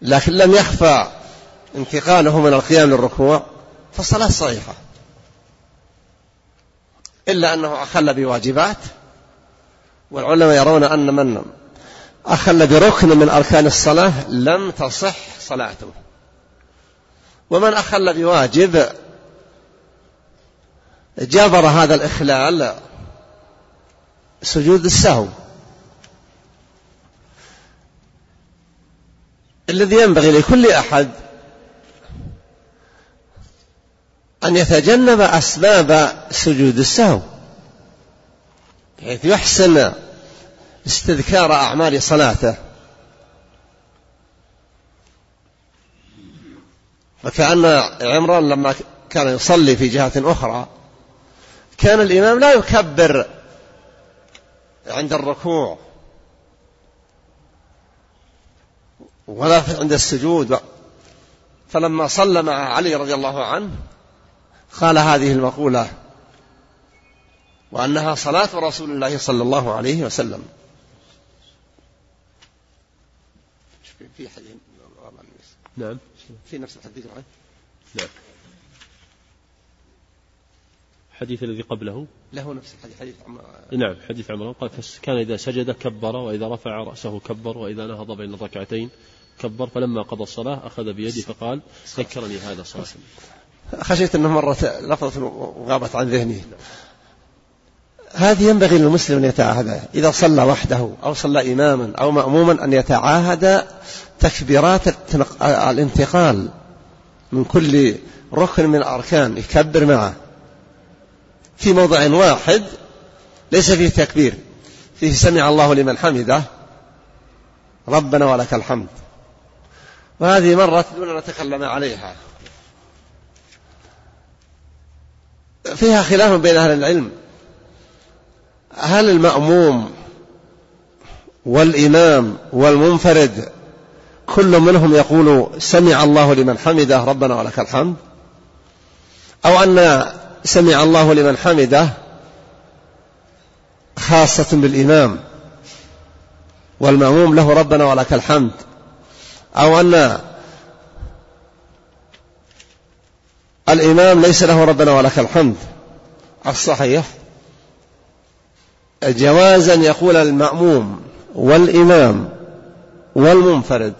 لكن لم يخفى انتقاله من القيام للركوع فالصلاة صحيحة إلا أنه أخل بواجبات. والعلماء يرون أن من أخل بركن من أركان الصلاة لم تصح صلاته. ومن أخل بواجب جبر هذا الإخلال سجود السهو. الذي ينبغي لكل أحد أن يتجنب أسباب سجود السهو بحيث يحسن استذكار أعمال صلاته. وكأن عمران لما كان يصلي في جهة أخرى كان الإمام لا يكبر عند الركوع ولا عند السجود. فلما صلى مع علي رضي الله عنه قال هذه المقولة وأنها صلاة رسول الله صلى الله عليه وسلم. في حديث نعم. في نفس الحديث نعم. الحديث الذي قبله؟ له نفس الحديث حديث عم... نعم حديث عمران قال كان إذا سجد كبر وإذا رفع رأسه كبر وإذا نهض بين الركعتين كبر فلما قضى الصلاة أخذ بيدي فقال ذكرني هذا صلاة. خشيت أنه مرة لفظة وغابت عن ذهني. هذه ينبغي للمسلم أن يتعاهدها إذا صلى وحده أو صلى إماما أو مأموما أن يتعاهد تكبيرات الانتقال من كل ركن من الأركان يكبر معه. في موضع واحد ليس فيه تكبير فيه سمع الله لمن حمده ربنا ولك الحمد. وهذه مرت دون أن نتكلم عليها. فيها خلاف بين أهل العلم. هل المأموم والإمام والمنفرد كل منهم يقول سمع الله لمن حمده ربنا ولك الحمد؟ أو أن سمع الله لمن حمده خاصة بالإمام والمأموم له ربنا ولك الحمد؟ أو أن الإمام ليس له ربنا ولك الحمد. الصحيح. جوازا يقول المأموم والإمام والمنفرد.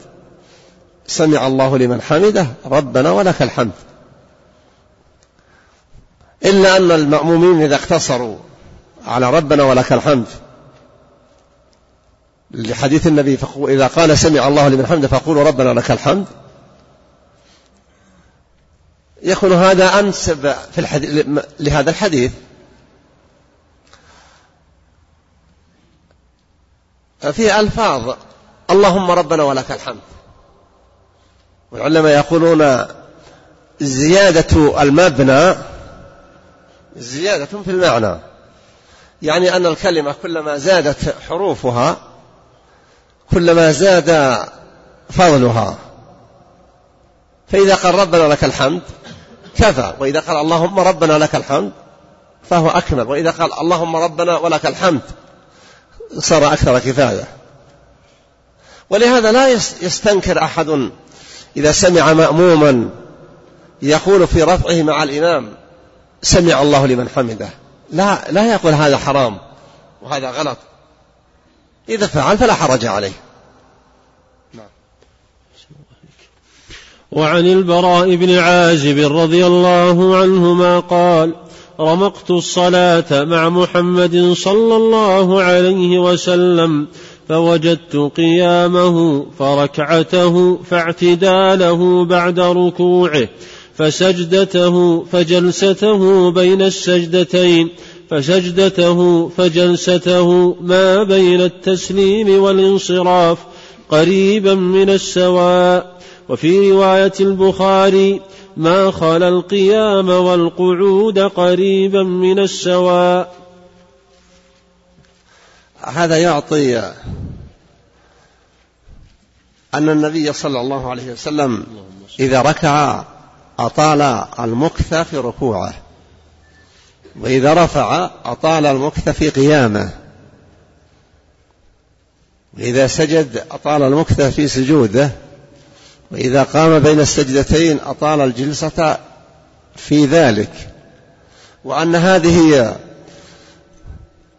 سمع الله لمن حمده ربنا ولك الحمد. إلا أن المأمومين إذا اقتصروا على ربنا ولك الحمد. لحديث النبي إذا قال سمع الله لمن حمده فقولوا ربنا لك الحمد. يكون هذا أنسب في الحديث لهذا الحديث. في ألفاظ. اللهم ربنا ولك الحمد. والعلماء يقولون زيادة المبنى زيادة في المعنى. يعني أن الكلمة كلما زادت حروفها كلما زاد فضلها. فإذا قال ربنا لك الحمد كفى. وإذا قال اللهم ربنا لك الحمد فهو أكمل. وإذا قال اللهم ربنا ولك الحمد صار أكثر كفاية. ولهذا لا يستنكر أحد إذا سمع مأموما يقول في رفعه مع الإمام سمع الله لمن حمده. لا لا يقول هذا حرام وهذا غلط. إذا فعل فلا حرج عليه. وعن البراء بن عازب رضي الله عنهما قال رمقت الصلاة مع محمد صلى الله عليه وسلم فوجدت قيامه فركعته فاعتداله بعد ركوعه فسجدته فجلسته بين السجدتين فسجدته فجلسته ما بين التسليم والانصراف قريبا من السواء وفي رواية البخاري ما خلا القيام والقعود قريبا من السواء هذا يعطي أن النبي صلى الله عليه وسلم إذا ركع أطال المكث في ركوعه وإذا رفع أطال المكث في قيامه وإذا سجد أطال المكث في سجوده وإذا قام بين السجدتين أطال الجلسة في ذلك. وأن هذه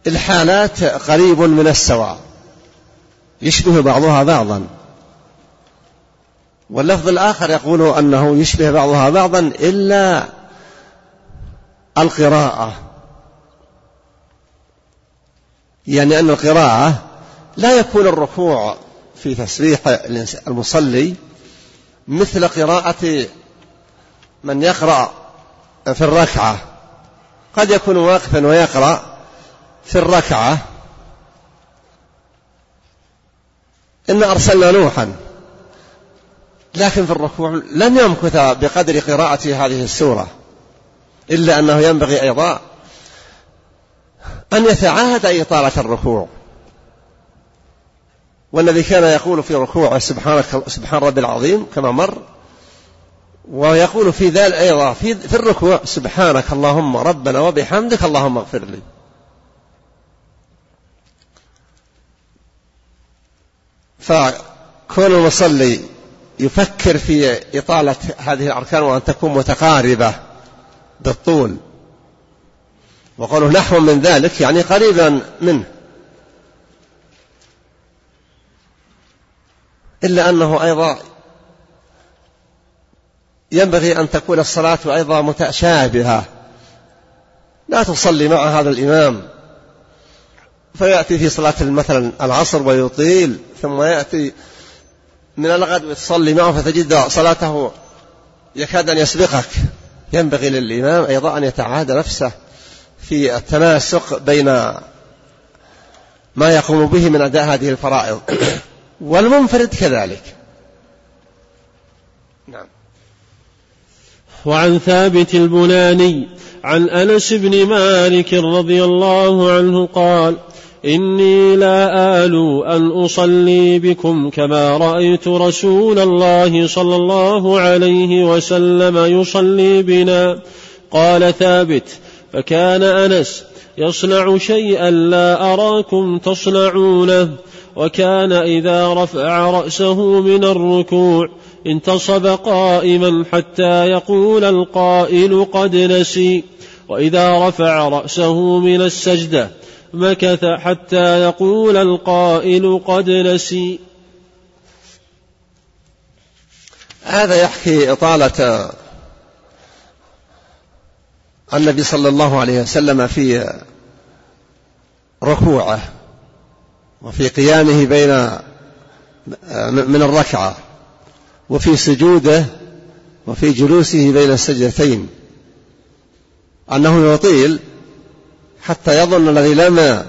الحالات قريب من السواء. يشبه بعضها بعضا. واللفظ الآخر يقول أنه يشبه بعضها بعضا إلا القراءة. يعني أن القراءة لا يكون الركوع في تسبيح المصلي مثل قراءة من يقرأ في الركعة. قد يكون واقفا ويقرأ في الركعة. إن أرسلنا نوحا. لكن في الركوع لم يمكث بقدر قراءة هذه السورة. إلا أنه ينبغي أيضا أن يتعاهد إطالة الركوع. والذي كان يقول في ركوعه سبحانك سبحان ربي العظيم كما مر ويقول في ذلك أيضا في, في الركوع سبحانك اللهم ربنا وبحمدك اللهم اغفر لي. فكون المصلي يفكر في إطالة هذه الأركان وأن تكون متقاربة بالطول وقوله نحو من ذلك يعني قريبا منه. إلا أنه أيضا ينبغي أن تكون الصلاة أيضا متشابهة. لا تصلي مع هذا الإمام. فيأتي في صلاة مثلا العصر ويطيل ثم يأتي من الغد تصلي معه فتجد صلاته يكاد أن يسبقك. ينبغي للإمام أيضا أن يتعاهد نفسه في التناسق بين ما يقوم به من أداء هذه الفرائض. والمنفرد كذلك. نعم. وعن ثابت البناني عن أنس بن مالك رضي الله عنه قال إني لا آلو أن أصلي بكم كما رأيت رسول الله صلى الله عليه وسلم يصلي بنا. قال ثابت فكان أنس يصنع شيئا لا أراكم تصنعونه. وكان إذا رفع رأسه من الركوع انتصب قائما حتى يقول القائل قد نسي. وإذا رفع رأسه من السجدة مكث حتى يقول القائل قد نسي. هذا يحكي إطالة النبي صلى الله عليه وسلم في ركوعه. وفي قيامه بين من الركعة وفي سجوده وفي جلوسه بين السجدتين. أنه يطيل حتى يظن الذي لم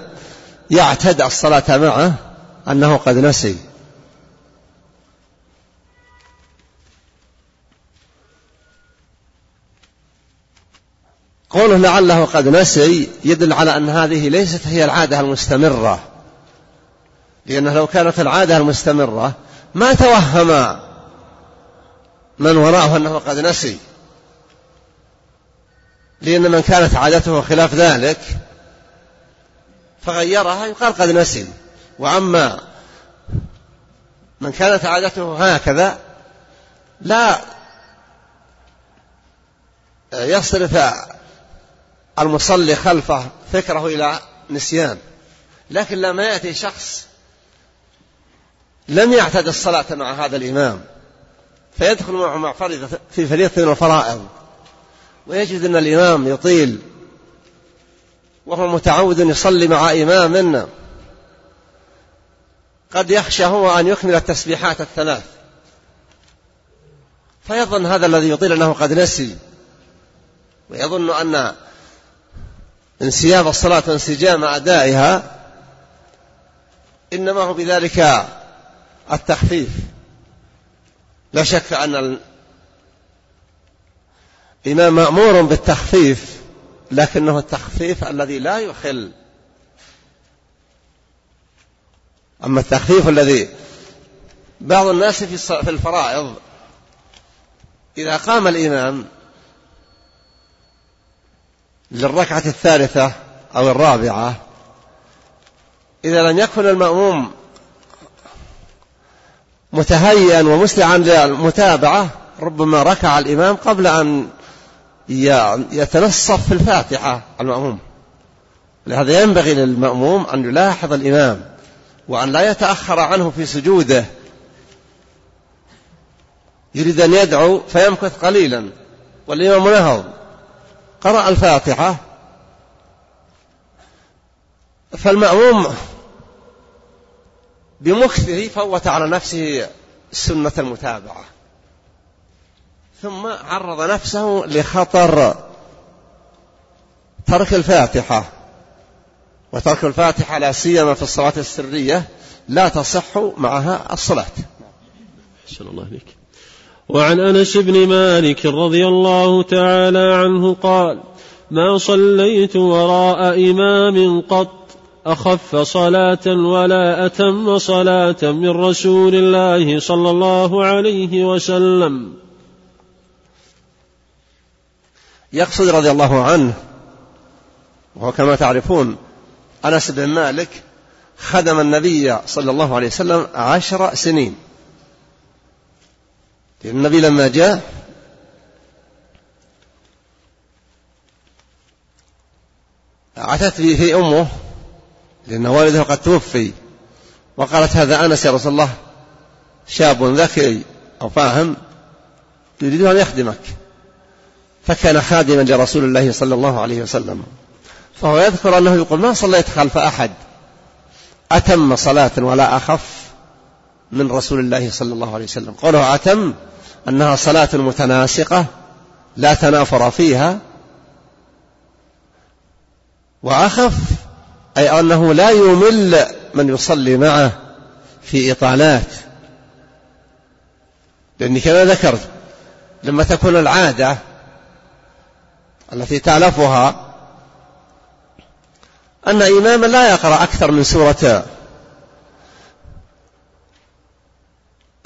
يعتد الصلاة معه أنه قد نسي. قوله لعله قد نسي يدل على أن هذه ليست هي العادة المستمرة. لأنه لو كانت العادة المستمرة ما توهم من وراءه أنه قد نسي. لأن من كانت عادته خلاف ذلك فغيرها يقال قد نسي. وأما من كانت عادته هكذا لا يصرف المصلي خلفه فكره إلى نسيان. لكن لما يأتي شخص لم يعتد الصلاة مع هذا الإمام فيدخل معه مع فريضة في فريضة من الفرائض ويجد أن الإمام يطيل وهو متعود يصلي مع إمام. قد يخشى هو أن يكمل التسبيحات الثلاث. فيظن هذا الذي يطيل أنه قد نسي ويظن أن انسياب الصلاة وانسجام أدائها إنما هو بذلك التخفيف. لا شك أن الإمام مأمور بالتخفيف لكنه التخفيف الذي لا يخل. أما التخفيف الذي بعض الناس في الفرائض إذا قام الإمام للركعة الثالثة أو الرابعة إذا لم يكن المأموم متهيئا ومسرعا للمتابعة ربما ركع الإمام قبل أن يتنصف في الفاتحة المأموم. لهذا ينبغي للمأموم أن يلاحظ الإمام وأن لا يتأخر عنه في سجوده. يريد أن يدعو فيمكث قليلا. والإمام نهض. قرأ الفاتحة. فالمأموم بمكثه فوت على نفسه سنة المتابعة ثم عرض نفسه لخطر ترك الفاتحة وترك الفاتحة لا سيما في الصلاة السرية لا تصح معها الصلاة. أحسن الله عليك. وعن أنس بن مالك رضي الله تعالى عنه قال ما صليت وراء إمام قط أخف صلاة ولا أتم صلاة من رسول الله صلى الله عليه وسلم. يقصد رضي الله عنه وهو كما تعرفون أنس بن مالك خدم النبي صلى الله عليه وسلم عشر سنين. النبي لما جاء عتت به أمه لأن والده قد توفي. وقالت هذا أنس يا رسول الله شاب ذكي أو فاهم يريد أن يخدمك. فكان خادما لرسول الله صلى الله عليه وسلم. فهو يذكر أنه يقول ما صليت خلف أحد؟ أتم صلاة ولا أخف من رسول الله صلى الله عليه وسلم. قوله أتم أنها صلاة متناسقة لا تنافر فيها. وأخف أي أنه لا يمل من يصلي معه في إطالات. لأني كما ذكرت لما تكون العادة التي تألفها أن إماما لا يقرأ أكثر من سورة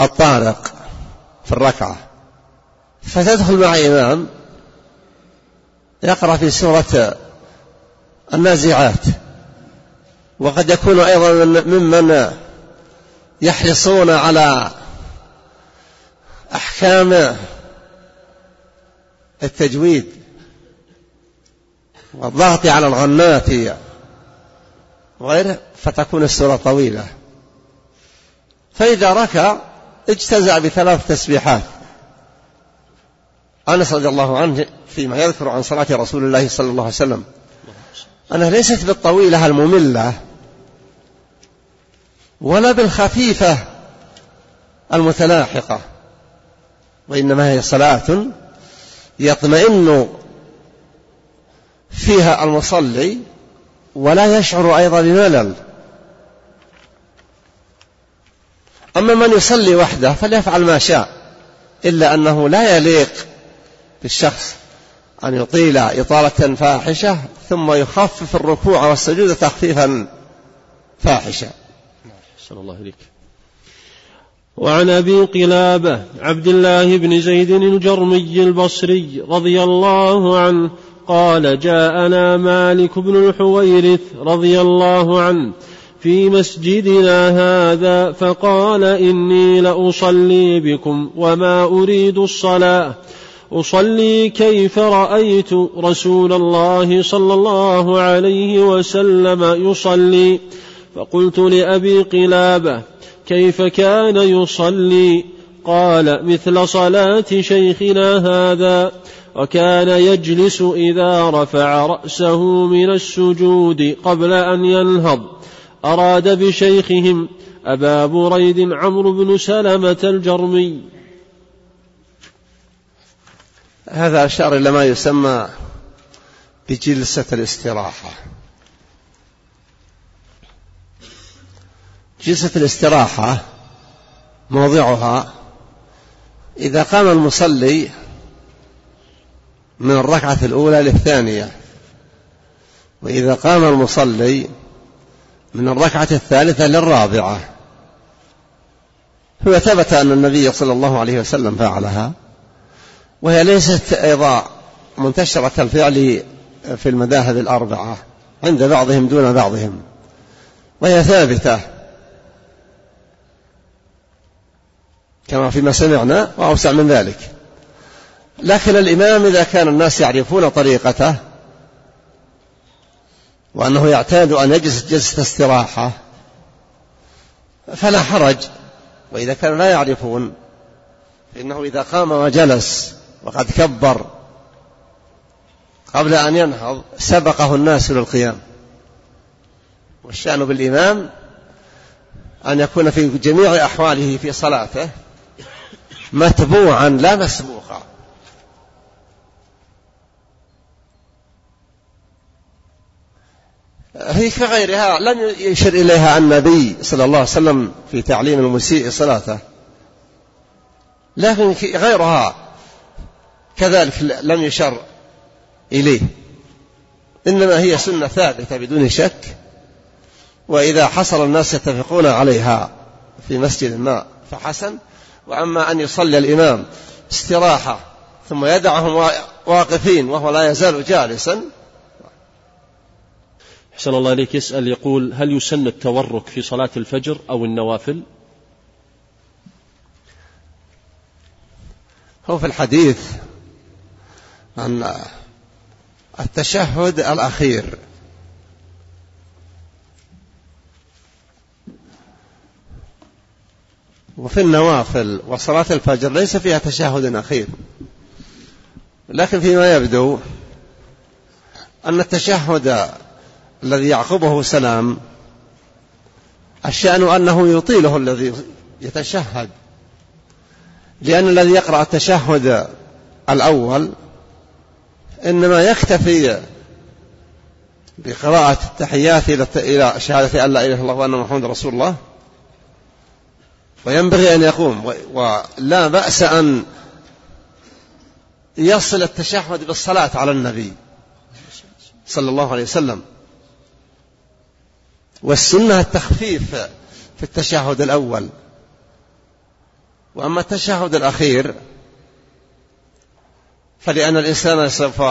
الطارق في الركعة. فتدخل مع إمام يقرأ في سورة النازعات. وقد يكون أيضا ممن يحرصون على أحكام التجويد والضغط على الغنات وغيره فتكون السورة طويلة. فإذا ركع اجتزأ بثلاث تسبيحات. أنس رضي الله عنه فيما يذكر عن صلاة رسول الله صلى الله عليه وسلم. أنها ليست بالطويلة المملة ولا بالخفيفة المتلاحقة وإنما هي صلاة يطمئن فيها المصلي ولا يشعر أيضا بملل. أما من يصلي وحده فليفعل ما شاء إلا أنه لا يليق بالشخص أن يطيل إطالة فاحشة ثم يخفف الركوع والسجود تخفيفا فاحشا صلى الله عليك وعن أبي قلابة عبد الله بن زيد الجرمي البصري رضي الله عنه قال جاءنا مالك بن الحويرث رضي الله عنه في مسجدنا هذا فقال إني لأصلي بكم وما أريد الصلاة. أصلي كيف رأيت رسول الله صلى الله عليه وسلم يصلي. فقلت لأبي قلابة كيف كان يصلي؟ قال مثل صلاة شيخنا هذا. وكان يجلس إذا رفع رأسه من السجود قبل أن ينهض. أراد بشيخهم أبا بريد عمرو بن سلمة الجرمي. هذا أشار إلى ما يسمى بجلسة الاستراحة. جلسة الاستراحة موضعها إذا قام المصلي من الركعة الأولى للثانية وإذا قام المصلي من الركعة الثالثة للرابعة هو ثبت أن النبي صلى الله عليه وسلم فعلها. وهي ليست أيضا منتشرة الفعل في المذاهب الأربعة عند بعضهم دون بعضهم وهي ثابتة. كما فيما سمعنا وأوسع من ذلك. لكن الإمام إذا كان الناس يعرفون طريقته وأنه يعتاد أن يجلس جلسة استراحة فلا حرج وإذا كانوا لا يعرفون فإنه إذا قام وجلس وقد كبر قبل أن ينهض سبقه الناس للقيام والشأن بالإمام أن يكون في جميع أحواله في صلاته متبوعا لا مسبوقا. هي كغيرها لم يشر إليها النبي صلى الله عليه وسلم في تعليم المسيء صلاته. لكن غيرها كذلك لم يشر إليه. إنما هي سنة ثابتة بدون شك وإذا حصل الناس يتفقون عليها في مسجد ما فحسن. وأما أن يصلي الإمام استراحة ثم يدعهم واقفين وهو لا يزال جالسا. أحسن الله إليك. يسأل يقول هل يسن التورك في صلاة الفجر أو النوافل؟ هو في الحديث عن التشهد الأخير. وفي النوافل وصلاة الفجر ليس فيها تشهد أخير. لكن فيما يبدو أن التشهد الذي يعقبه سلام الشأن أنه يطيله الذي يتشهد. لأن الذي يقرأ التشهد الأول إنما يكتفي بقراءة التحيات إلى شهادة أن لا إله إلا الله وأن محمد رسول الله. وينبغي أن يقوم ولا بأس أن يصل التشهد بالصلاة على النبي صلى الله عليه وسلم. والسنة التخفيف في التشهد الأول. وأما التشهد الأخير فلأن الإنسان سوف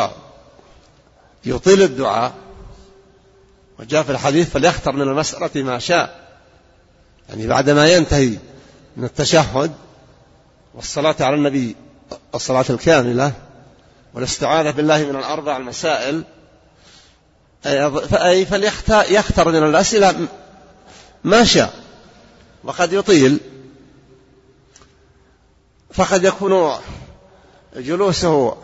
يطيل الدعاء. وجاء في الحديث فليختر من المسألة ما شاء. يعني بعدما ينتهي من التشهد والصلاة على النبي الصلاة الكاملة والاستعاذة بالله من الأربع المسائل أي فليختر من الأسئلة ما شاء. وقد يطيل. فقد يكون جلوسه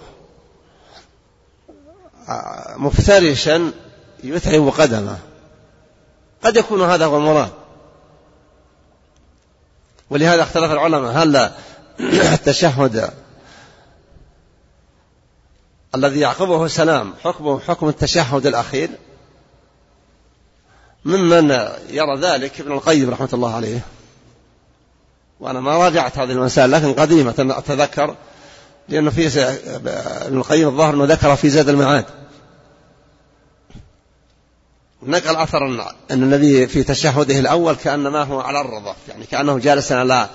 مفترشا يتعب قدمه. قد يكون هذا هو المراد. ولهذا اختلف العلماء هل *clears throat* التشهد الذي يعقبه سلام حكمه حكم التشهد الأخير. ممن يرى ذلك ابن القيم رحمة الله عليه. وأنا ما راجعت هذه المسائل لكن قديمة أتذكر لأنه في ابن القيم الظاهر أنه ذكر في زاد المعاد. نقل أثر أن النبي في تشهده الأول كأنما هو على الرضف يعني كأنه جالس على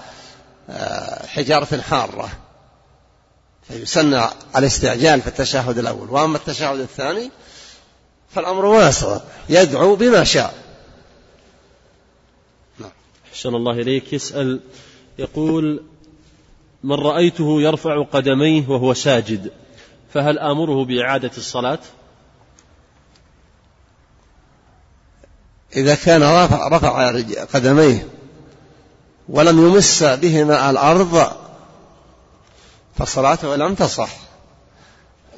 آه، حجارة حارة. فيسن الاستعجال في التشهد الأول. وأما التشهد الثاني فالأمر واسع يدعو بما شاء. نعم. أحسن الله إليك. يسأل يقول من رأيته يرفع قدميه وهو ساجد فهل آمره بإعادة الصلاة؟ إذا كان رفع, رفع قدميه ولم يمس بهما الأرض فصلاته لم تصح.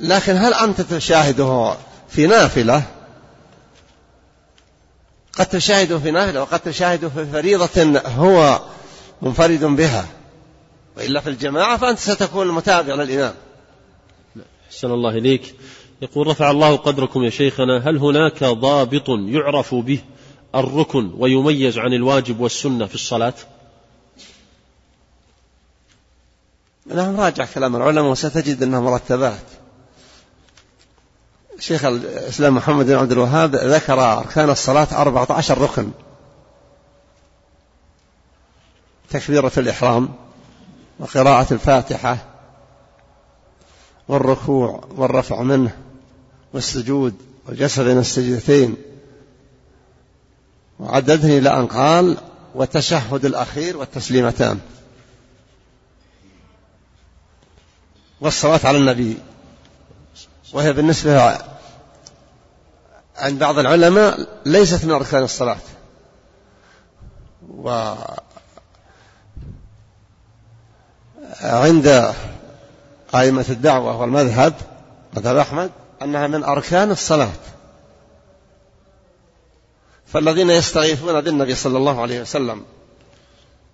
لكن هل أنت تشاهده في نافلة؟ قد تشاهده في نافلة وقد تشاهده في فريضة هو منفرد بها. وإلا في الجماعة فأنت ستكون متابع للإمام. أحسن الله إليك. يقول رفع الله قدركم يا شيخنا هل هناك ضابط يعرف به الركن ويميز عن الواجب والسنة في الصلاة؟ نعم راجع كلام العلماء وستجد أنها مرتبات. شيخ الإسلام محمد بن عبد الوهاب ذكر أركان الصلاة أربعة عشر ركن. تكبيرة الإحرام وقراءة الفاتحة والركوع والرفع منه والسجود والجسد بين السجدتين وعددني إلى أن قال والتشهد الأخير والتسليمتان. والصلاة على النبي. وهي بالنسبة عند بعض العلماء ليست من أركان الصلاة. و عند أئمة الدعوة والمذهب مذهب أحمد أنها من أركان الصلاة. فالذين يستغيثون بالنبي صلى الله عليه وسلم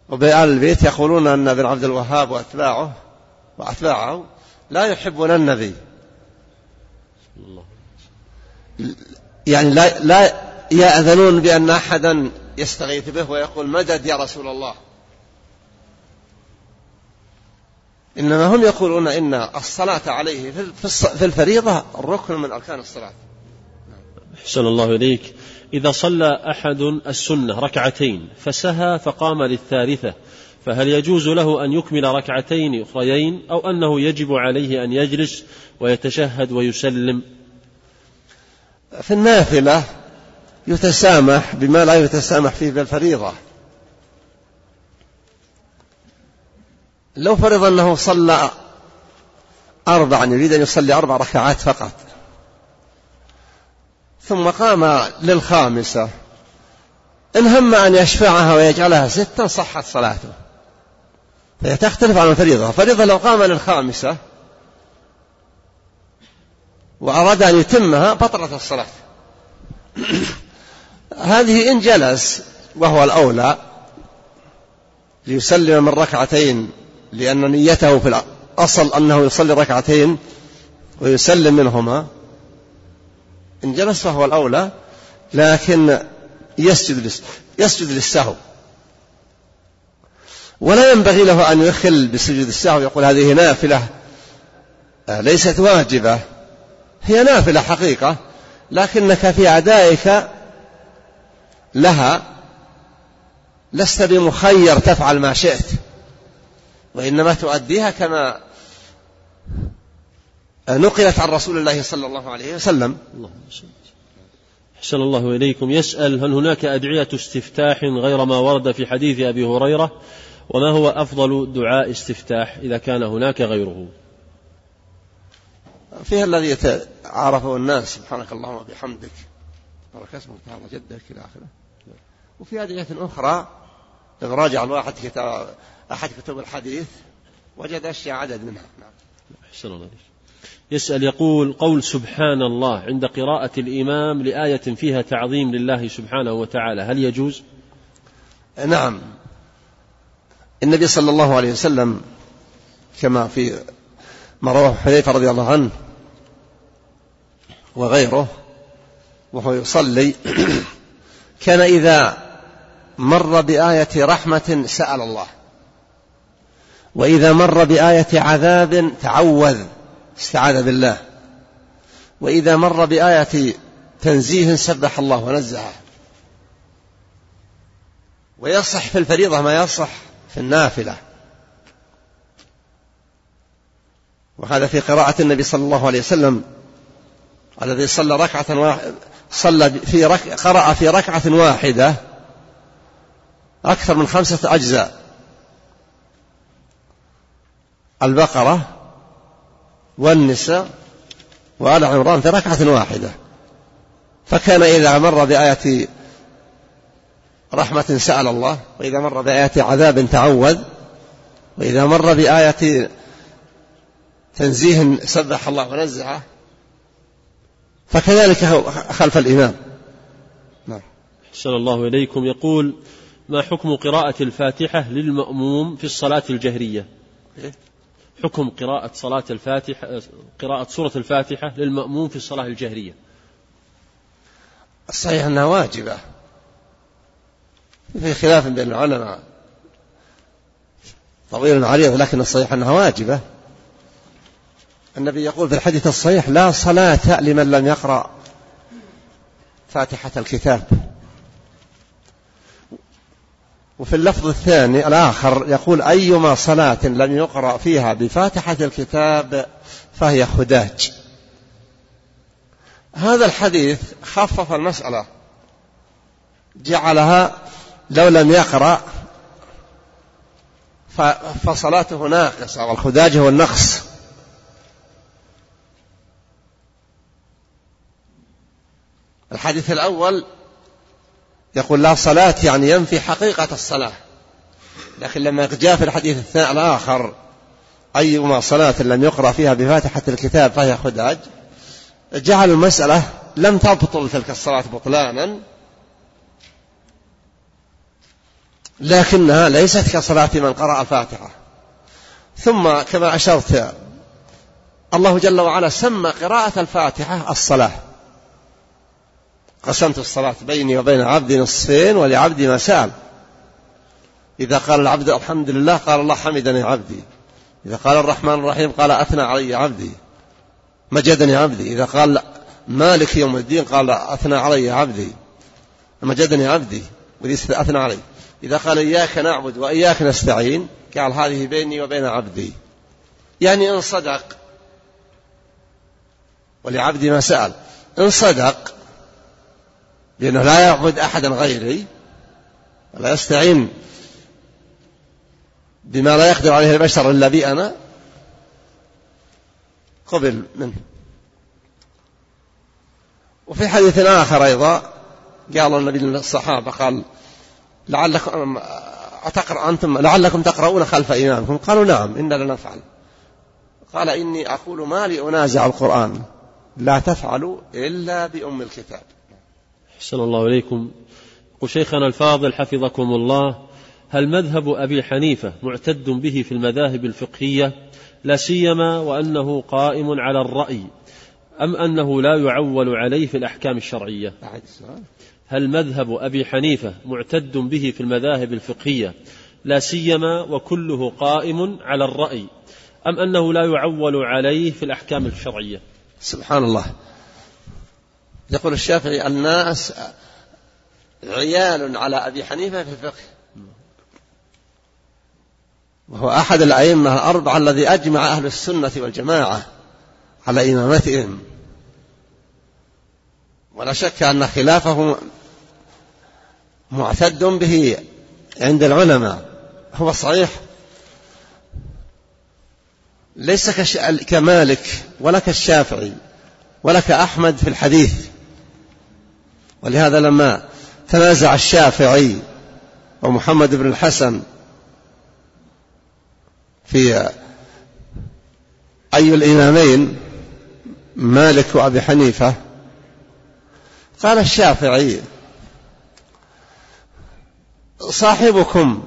وبآل البيت يقولون أن ابن عبد الوهاب وأتباعه وأتباعه لا يحبون النبي. يعني لا, لا يأذنون بأن أحدا يستغيث به ويقول مدد يا رسول الله. إنما هم يقولون إن الصلاة عليه في الفريضة ركن من أركان الصلاة. أحسن الله إليك. إذا صلى أحد السنة ركعتين فسهى فقام للثالثة فهل يجوز له أن يكمل ركعتين أخريين أو أنه يجب عليه أن يجلس ويتشهد ويسلم؟ في النافلة يتسامح بما لا يتسامح فيه بالفريضة لو فرض أنه صلى أربعا يريد أن يصلي أربع ركعات فقط. ثم قام للخامسة. إن هم أن يشفعها ويجعلها ستا صحت صلاته. فهي تختلف عن الفريضة الفريضة لو قام للخامسة وأراد أن يتمها بطلت الصلاة. *clears throat* هذه إن جلس وهو الأولى ليسلم من ركعتين لأن نيته في الأصل أنه يصلي ركعتين ويسلم منهما. إن جلس فهو الأولى لكن يسجد يسجد للسهو. ولا ينبغي له أن يخل بسجود السهو. يقول هذه نافلة. آه، ليست واجبة. هي نافلة حقيقة لكنك في أدائك لها لست بمخير تفعل ما شئت. وإنما تؤديها كما نقلت عن رسول الله صلى الله عليه وسلم. أحسن الله إليكم. يسأل هل هناك أدعية استفتاح غير ما ورد في حديث أبي هريرة؟ وما هو أفضل دعاء استفتاح إذا كان هناك غيره؟ فيها الذي عرفه الناس. سبحانك اللهم وبحمدك. بارك اسمك تعالى جدك إلى آخره. وفي أدعية أخرى إذا راجع الواحد كتاب أحد كتب الحديث وجد أشياء عدد منها نعم. أحسن الله يسأل يقول قول سبحان الله عند قراءة الإمام لآية فيها تعظيم لله سبحانه وتعالى هل يجوز؟ نعم النبي صلى الله عليه وسلم كما في ما رواه حذيفة رضي الله عنه وغيره وهو يصلي *clears throat* كان إذا مر بآية رحمة سأل الله وإذا مر بآية عذاب تعوذ استعاذ بالله. وإذا مر بآية تنزيه سبح الله ونزهه ويصح في الفريضة ما يصح في النافلة. وهذا في قراءة النبي صلى الله عليه وسلم الذي صلى ركعة واحدة صلى في رك... قرأ في ركعة واحدة أكثر من خمسة أجزاء. البقرة والنساء وآل عمران في ركعة واحدة. فكان إذا مر بآية رحمة سأل الله وإذا مر بآية عذاب تعوذ وإذا مر بآية تنزيه سبح الله ونزعه فكذلك خلف الإمام. نعم. أحسن الله إليكم. يقول ما حكم قراءة الفاتحة للمأموم في الصلاة الجهرية؟ إيه؟ حكم قراءة صلاة الفاتحة قراءة سورة الفاتحة للمأموم في الصلاة الجهرية. الصحيح أنها واجبة. في خلاف بين العلماء. طويل عريض لكن الصحيح أنها واجبة. النبي يقول في الحديث الصحيح لا صلاة لمن لم يقرأ فاتحة الكتاب. وفي اللفظ الثاني الآخر يقول أيما صلاة لم يقرأ فيها بفاتحة الكتاب فهي خداج هذا الحديث خفف المسألة. جعلها لو لم يقرأ فصلاته ناقصة والخداج هو النقص. الحديث الأول يقول لا صلاة يعني ينفي حقيقة الصلاة. لكن لما جاء في الحديث الآخر أيما صلاة لم يقرأ فيها بفاتحة الكتاب فهي خداج جعل المسألة لم تبطل تلك الصلاة بطلانا لكنها ليست كصلاة من قرأ الفاتحة. ثم كما أشرت الله جل وعلا سمى قراءة الفاتحة الصلاة. قسمت الصلاة بيني وبين عبدي نصفين ولعبدي ما سأل إذا قال العبد الحمد لله قال الله حمدني عبدي. إذا قال الرحمن الرحيم قال أثنى علي عبدي. مجدني عبدي. إذا قال مالك يوم الدين قال أثنى علي عبدي. مجدني عبدي. وليس أثنى علي. إذا قال إياك نعبد وإياك نستعين قال هذه بيني وبين عبدي. يعني إن صدق. ولعبدي ما سأل إن صدق لأنه لا يعبد أحدا غيري ولا يستعين بما لا يقدر عليه البشر إلا بي أنا قبل منه. وفي حديث آخر أيضا قال النبي للصحابة قال لعلكم أتقرأ أنتم لعلكم تقرؤون خلف إمامكم؟ قالوا نعم إنا لنفعل قال إني أقول ما لي أنازع القرآن لا تفعلوا إلا بأم الكتاب. أحسن الله إليكم. وشيخنا الفاضل حفظكم الله هل مذهب أبي حنيفة معتد به في المذاهب الفقهية؟ لا سيما وأنه قائم على الرأي أم أنه لا يعول عليه في الأحكام الشرعية؟ هل مذهب أبي حنيفة معتد به في المذاهب الفقهية؟ لا سيما وكله قائم على الرأي أم أنه لا يعول عليه في الأحكام الشرعية؟ سبحان الله. يقول الشافعي الناس عيال على أبي حنيفة في الفقه. وهو أحد الأئمة الأربعة الذي أجمع أهل السنة والجماعة على إمامتهم. ولا شك أن خلافه معتد به عند العلماء. هو صحيح. ليس كمالك ولا كالشافعي ولا كأحمد في الحديث. ولهذا لما تنازع الشافعي ومحمد بن الحسن في أي الإمامين مالك وأبي حنيفة قال الشافعي صاحبكم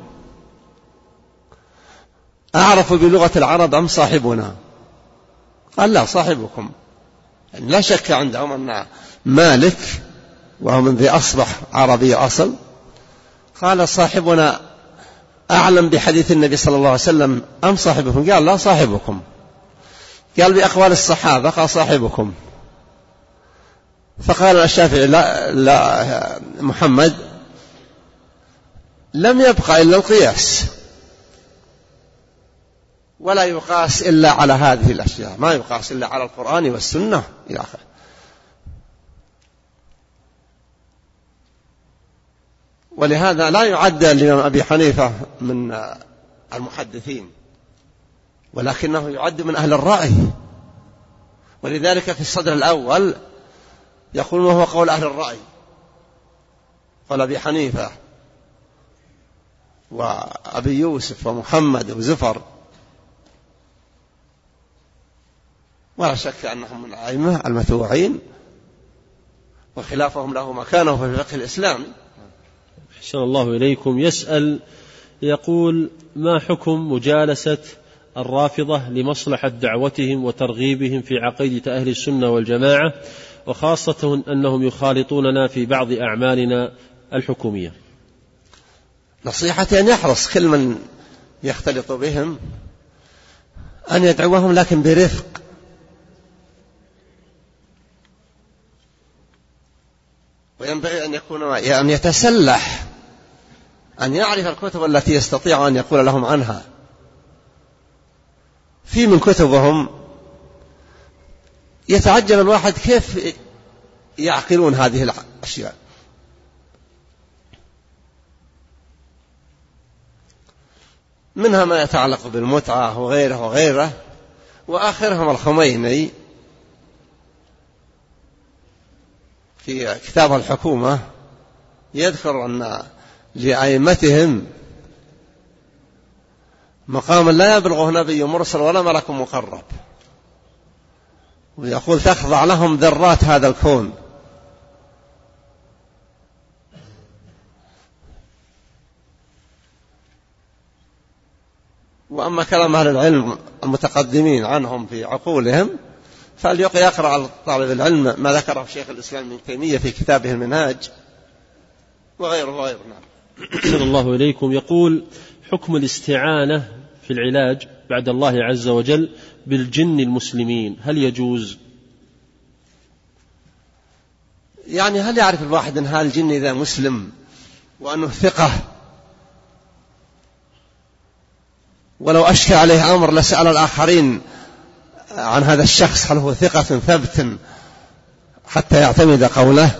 أعرف بلغة العرب أم صاحبنا؟ قال لا صاحبكم. يعني لا شك عندهم أن مالك وهو من ذي أصبح عربي أصل قال صاحبنا أعلم بحديث النبي صلى الله عليه وسلم أم صاحبكم؟ قال لا صاحبكم. قال بأقوال الصحابة قال صاحبكم. فقال الشافعي لا, لا محمد لم يبقى إلا القياس. ولا يقاس إلا على هذه الأشياء. ما يقاس إلا على القرآن والسنة إلى آخره. ولهذا لا يعد الإمام أبي حنيفة من المحدثين ولكنه يعد من أهل الرأي. ولذلك في الصدر الأول يقول وهو قول أهل الرأي قال أبي حنيفة وأبي يوسف ومحمد وزفر. ولا شك أنهم من الأئمة المتوعين وخلافهم له مكانه في الفقه الإسلامي أحسن الله إليكم. يسأل يقول ما حكم مجالسة الرافضة لمصلحة دعوتهم وترغيبهم في عقيدة أهل السنة والجماعة وخاصة أنهم يخالطوننا في بعض أعمالنا الحكومية؟ نصيحتي أن يحرص كل من يختلط بهم أن يدعوهم لكن برفق. وينبغي أن يكون أن يتسلح أن يعرف الكتب التي يستطيع أن يقول لهم عنها. في من كتبهم يتعجب الواحد كيف يعقلون هذه الأشياء. منها ما يتعلق بالمتعة وغيره وغيره وآخرهم الخميني. في كتاب الحكومة يذكر أن لأئمتهم مقاما لا يبلغه نبي مرسل ولا ملك مقرب. ويقول تخضع لهم ذرات هذا الكون. وأما كلام أهل العلم المتقدمين عنهم في عقولهم فليقرأ على طالب العلم ما ذكره شيخ الإسلام ابن تيمية في كتابه المنهاج وغيره وغيره نعم. أحسن الله إليكم. يقول حكم الاستعانة في العلاج بعد الله عز وجل بالجن المسلمين هل يجوز؟ يعني هل يعرف الواحد أن هذا الجن إذا مسلم وأنه ثقة؟ ولو أشكى عليه أمر لسأل الآخرين عن هذا الشخص هل هو ثقة ثبت حتى يعتمد قوله؟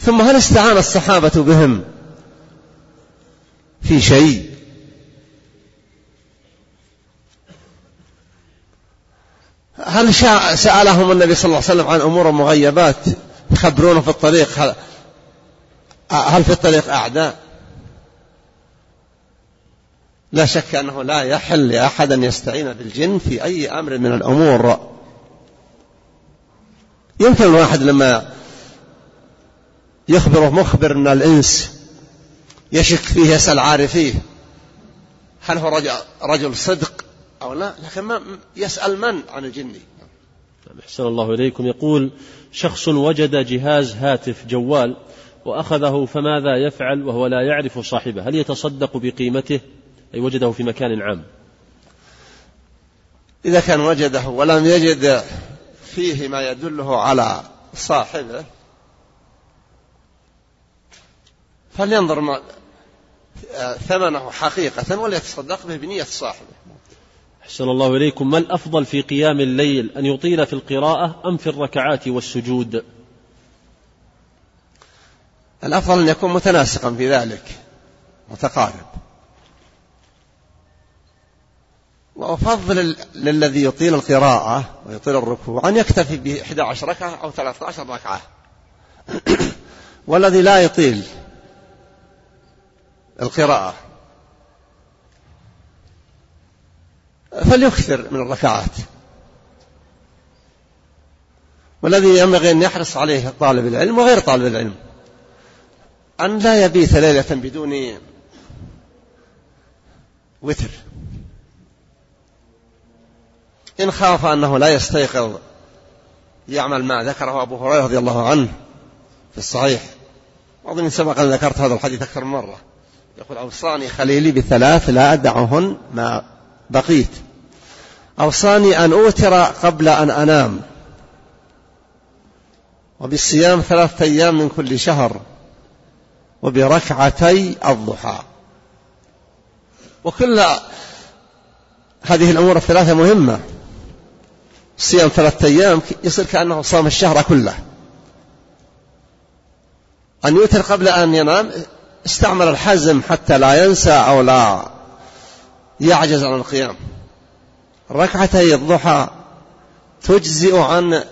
ثم هل استعان الصحابة بهم في شيء؟ هل سألهم النبي صلى الله عليه وسلم عن أمور مغيبات يخبرونه في الطريق؟ هل, هل في الطريق أعداء؟ لا شك أنه لا يحل لأحد أن يستعين بالجن في أي أمر من الأمور. يمكن الواحد لما يخبره مخبر من الإنس يشك فيه يسأل عارفيه هل هو رجل, صدق أو لا؟ لكن ما يسأل من عن الجن؟ أحسن الله إليكم. يقول شخص وجد جهاز هاتف جوال وأخذه فماذا يفعل وهو لا يعرف صاحبه؟ هل يتصدق بقيمته؟ أي وجده في مكان عام. إذا كان وجده ولم يجد فيه ما يدله على صاحبه فلينظر ما ثمنه حقيقة وليتصدق به بنية صاحبه. أحسن الله إليكم. ما الأفضل في قيام الليل أن يطيل في القراءة أم في الركعات والسجود؟ الأفضل أن يكون متناسقا في ذلك متقارب. وأفضل للذي يطيل القراءة ويطيل الركوع أن يكتفي ب 11 ركعة أو 13 ركعة. *coughs* والذي لا يطيل القراءة فليكثر من الركعات. والذي ينبغي أن يحرص عليه طالب العلم وغير طالب العلم أن لا يبيت ليلة بدون وتر. إن خاف أنه لا يستيقظ يعمل ما ذكره أبو هريرة رضي الله عنه في الصحيح. أظن سبق أن ذكرت هذا الحديث أكثر من مرة. يقول أوصاني خليلي بثلاث لا أدعهن ما بقيت. أوصاني أن أوتر قبل أن أنام. وبالصيام ثلاثة أيام من كل شهر. وبركعتي الضحى. وكل هذه الأمور الثلاثة مهمة. صيام ثلاثة أيام يصير كأنه صام الشهر كله. أن يوتر قبل أن ينام استعمل الحزم حتى لا ينسى أو لا يعجز عن القيام. ركعتي الضحى تجزئ عن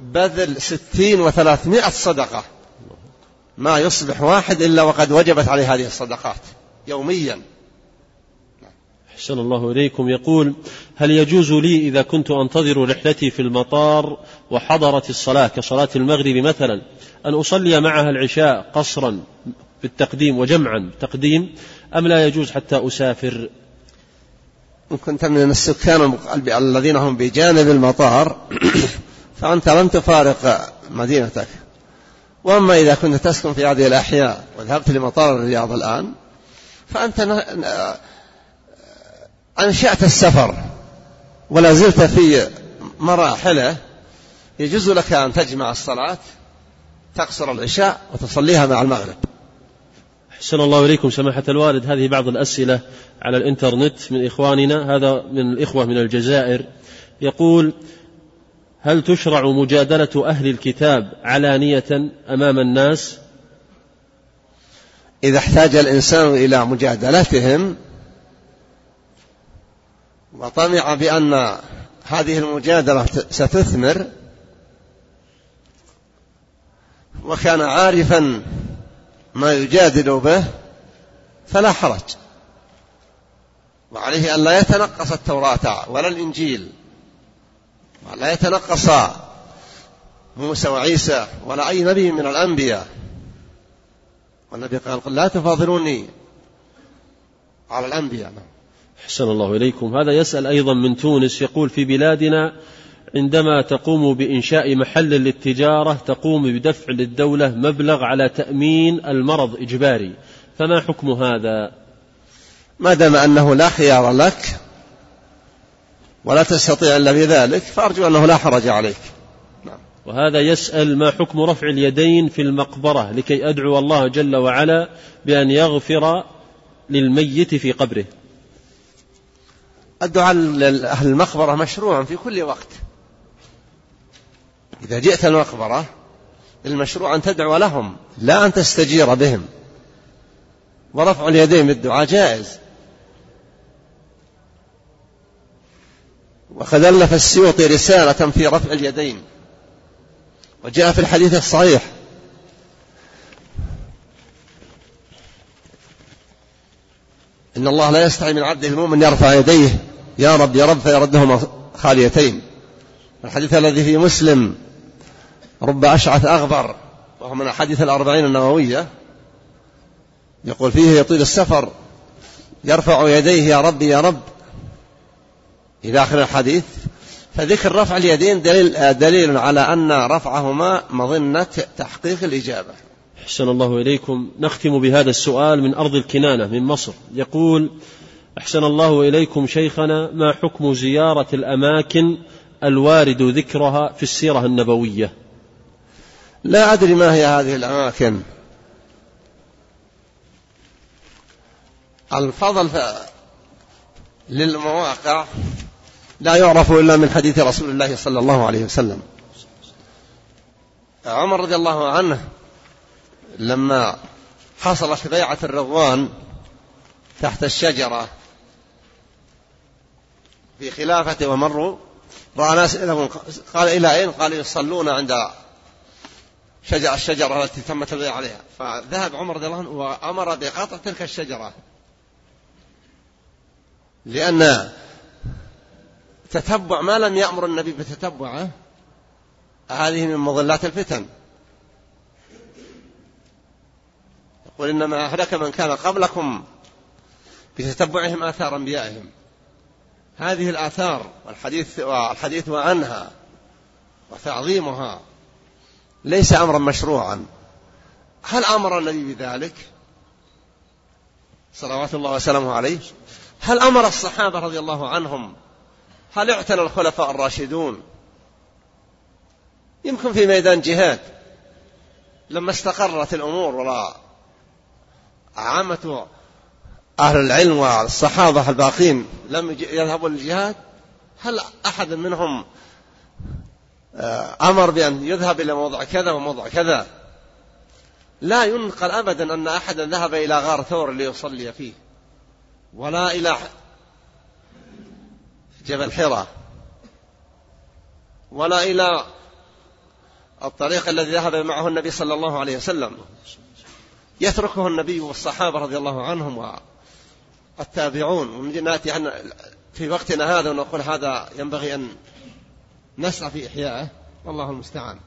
بذل ستين وثلاثمائة صدقة. ما يصبح واحد إلا وقد وجبت عليه هذه الصدقات يوميا. أحسن الله إليكم. يقول هل يجوز لي إذا كنت أنتظر رحلتي في المطار وحضرت الصلاة كصلاة المغرب مثلا أن أصلي معها العشاء قصرا بالتقديم وجمعا تقديم أم لا يجوز حتى أسافر؟ إن كنت من السكان الذين هم بجانب المطار *coughs* فأنت لم تفارق مدينتك. وأما إذا كنت تسكن في هذه الأحياء وذهبت لمطار الرياض الآن فأنت أنشأت السفر ولا زلت في مراحله يجوز لك أن تجمع الصلاة تقصر العشاء وتصليها مع المغرب. أحسن الله إليكم سماحة الوالد. هذه بعض الأسئلة على الإنترنت من إخواننا. هذا من الإخوة من الجزائر. يقول هل تشرع مجادلة أهل الكتاب علانية أمام الناس؟ إذا احتاج الإنسان إلى مجادلتهم وطمع بأن هذه المجادلة ستثمر. وكان عارفا ما يجادل به فلا حرج. وعليه أن لا يتنقص التوراة ولا الإنجيل ولا يتنقص موسى وعيسى ولا أي نبي من الأنبياء. والنبي قال لا تفاضلوني على الأنبياء. أحسن الله إليكم. هذا يسأل أيضا من تونس يقول في بلادنا عندما تقوم بإنشاء محل للتجارة تقوم بدفع للدولة مبلغ على تأمين المرض إجباري. فما حكم هذا؟ ما دام أنه لا خيار لك ولا تستطيع إلا بذلك فأرجو أنه لا حرج عليك. نعم. وهذا يسأل ما حكم رفع اليدين في المقبرة لكي أدعو الله جل وعلا بأن يغفر للميت في قبره. الدعاء لأهل المقبرة مشروع في كل وقت. إذا جئت المقبرة المشروع أن تدعو لهم لا أن تستجير بهم. ورفع اليدين بالدعاء جائز. وقد ألف السيوطي رسالة في رفع اليدين. وجاء في الحديث الصحيح. إن الله لا يستحي من عبده المؤمن يرفع يديه. يا رب يا رب فيردهما خاليتين. الحديث الذي في مسلم رب أشعث أغبر وهو من أحاديث الأربعين النووية يقول فيه يطيل السفر يرفع يديه يا رب يا رب. إلى آخر الحديث فذكر رفع اليدين دليل, دليل على أن رفعهما مظنة تحقيق الإجابة. أحسن الله إليكم. نختم بهذا السؤال من أرض الكنانة من مصر. يقول أحسن الله إليكم شيخنا ما حكم زيارة الأماكن الوارد ذكرها في السيرة النبوية؟ لا أدري ما هي هذه الأماكن. الفضل للمواقع لا يعرف إلا من حديث رسول الله صلى الله عليه وسلم. عمر رضي الله عنه لما حصلت بيعة الرضوان تحت الشجرة في خلافته ومروا. رأى ناس قال إلى أين؟ قال يصلون عند شجر الشجرة التي تمت البيع عليها. فذهب عمر رضي الله عنه وأمر بقطع تلك الشجرة. لأن تتبع ما لم يأمر النبي بتتبعه هذه من مضلات الفتن. يقول إنما أهلك من كان قبلكم بتتبعهم آثار أنبيائهم. هذه الآثار والحديث والحديث عنها وتعظيمها ليس أمرا مشروعا. هل أمر النبي بذلك؟ صلوات الله وسلامه عليه. هل أمر الصحابة رضي الله عنهم؟ هل اعتنى الخلفاء الراشدون؟ يمكن في ميدان جهاد. لما استقرت الأمور ولا عامة أهل العلم والصحابة الباقين لم يذهبوا للجهاد هل أحد منهم آه، أمر بأن يذهب إلى موضع كذا وموضع كذا؟ لا ينقل أبدا أن أحدا ذهب إلى غار ثور ليصلي فيه ولا إلى جبل حراء ولا إلى الطريق الذي ذهب معه النبي صلى الله عليه وسلم. يتركه النبي والصحابة رضي الله عنهم التابعون. ونأتي في وقتنا هذا ونقول هذا ينبغي أن نسعى في إحيائه. والله المستعان.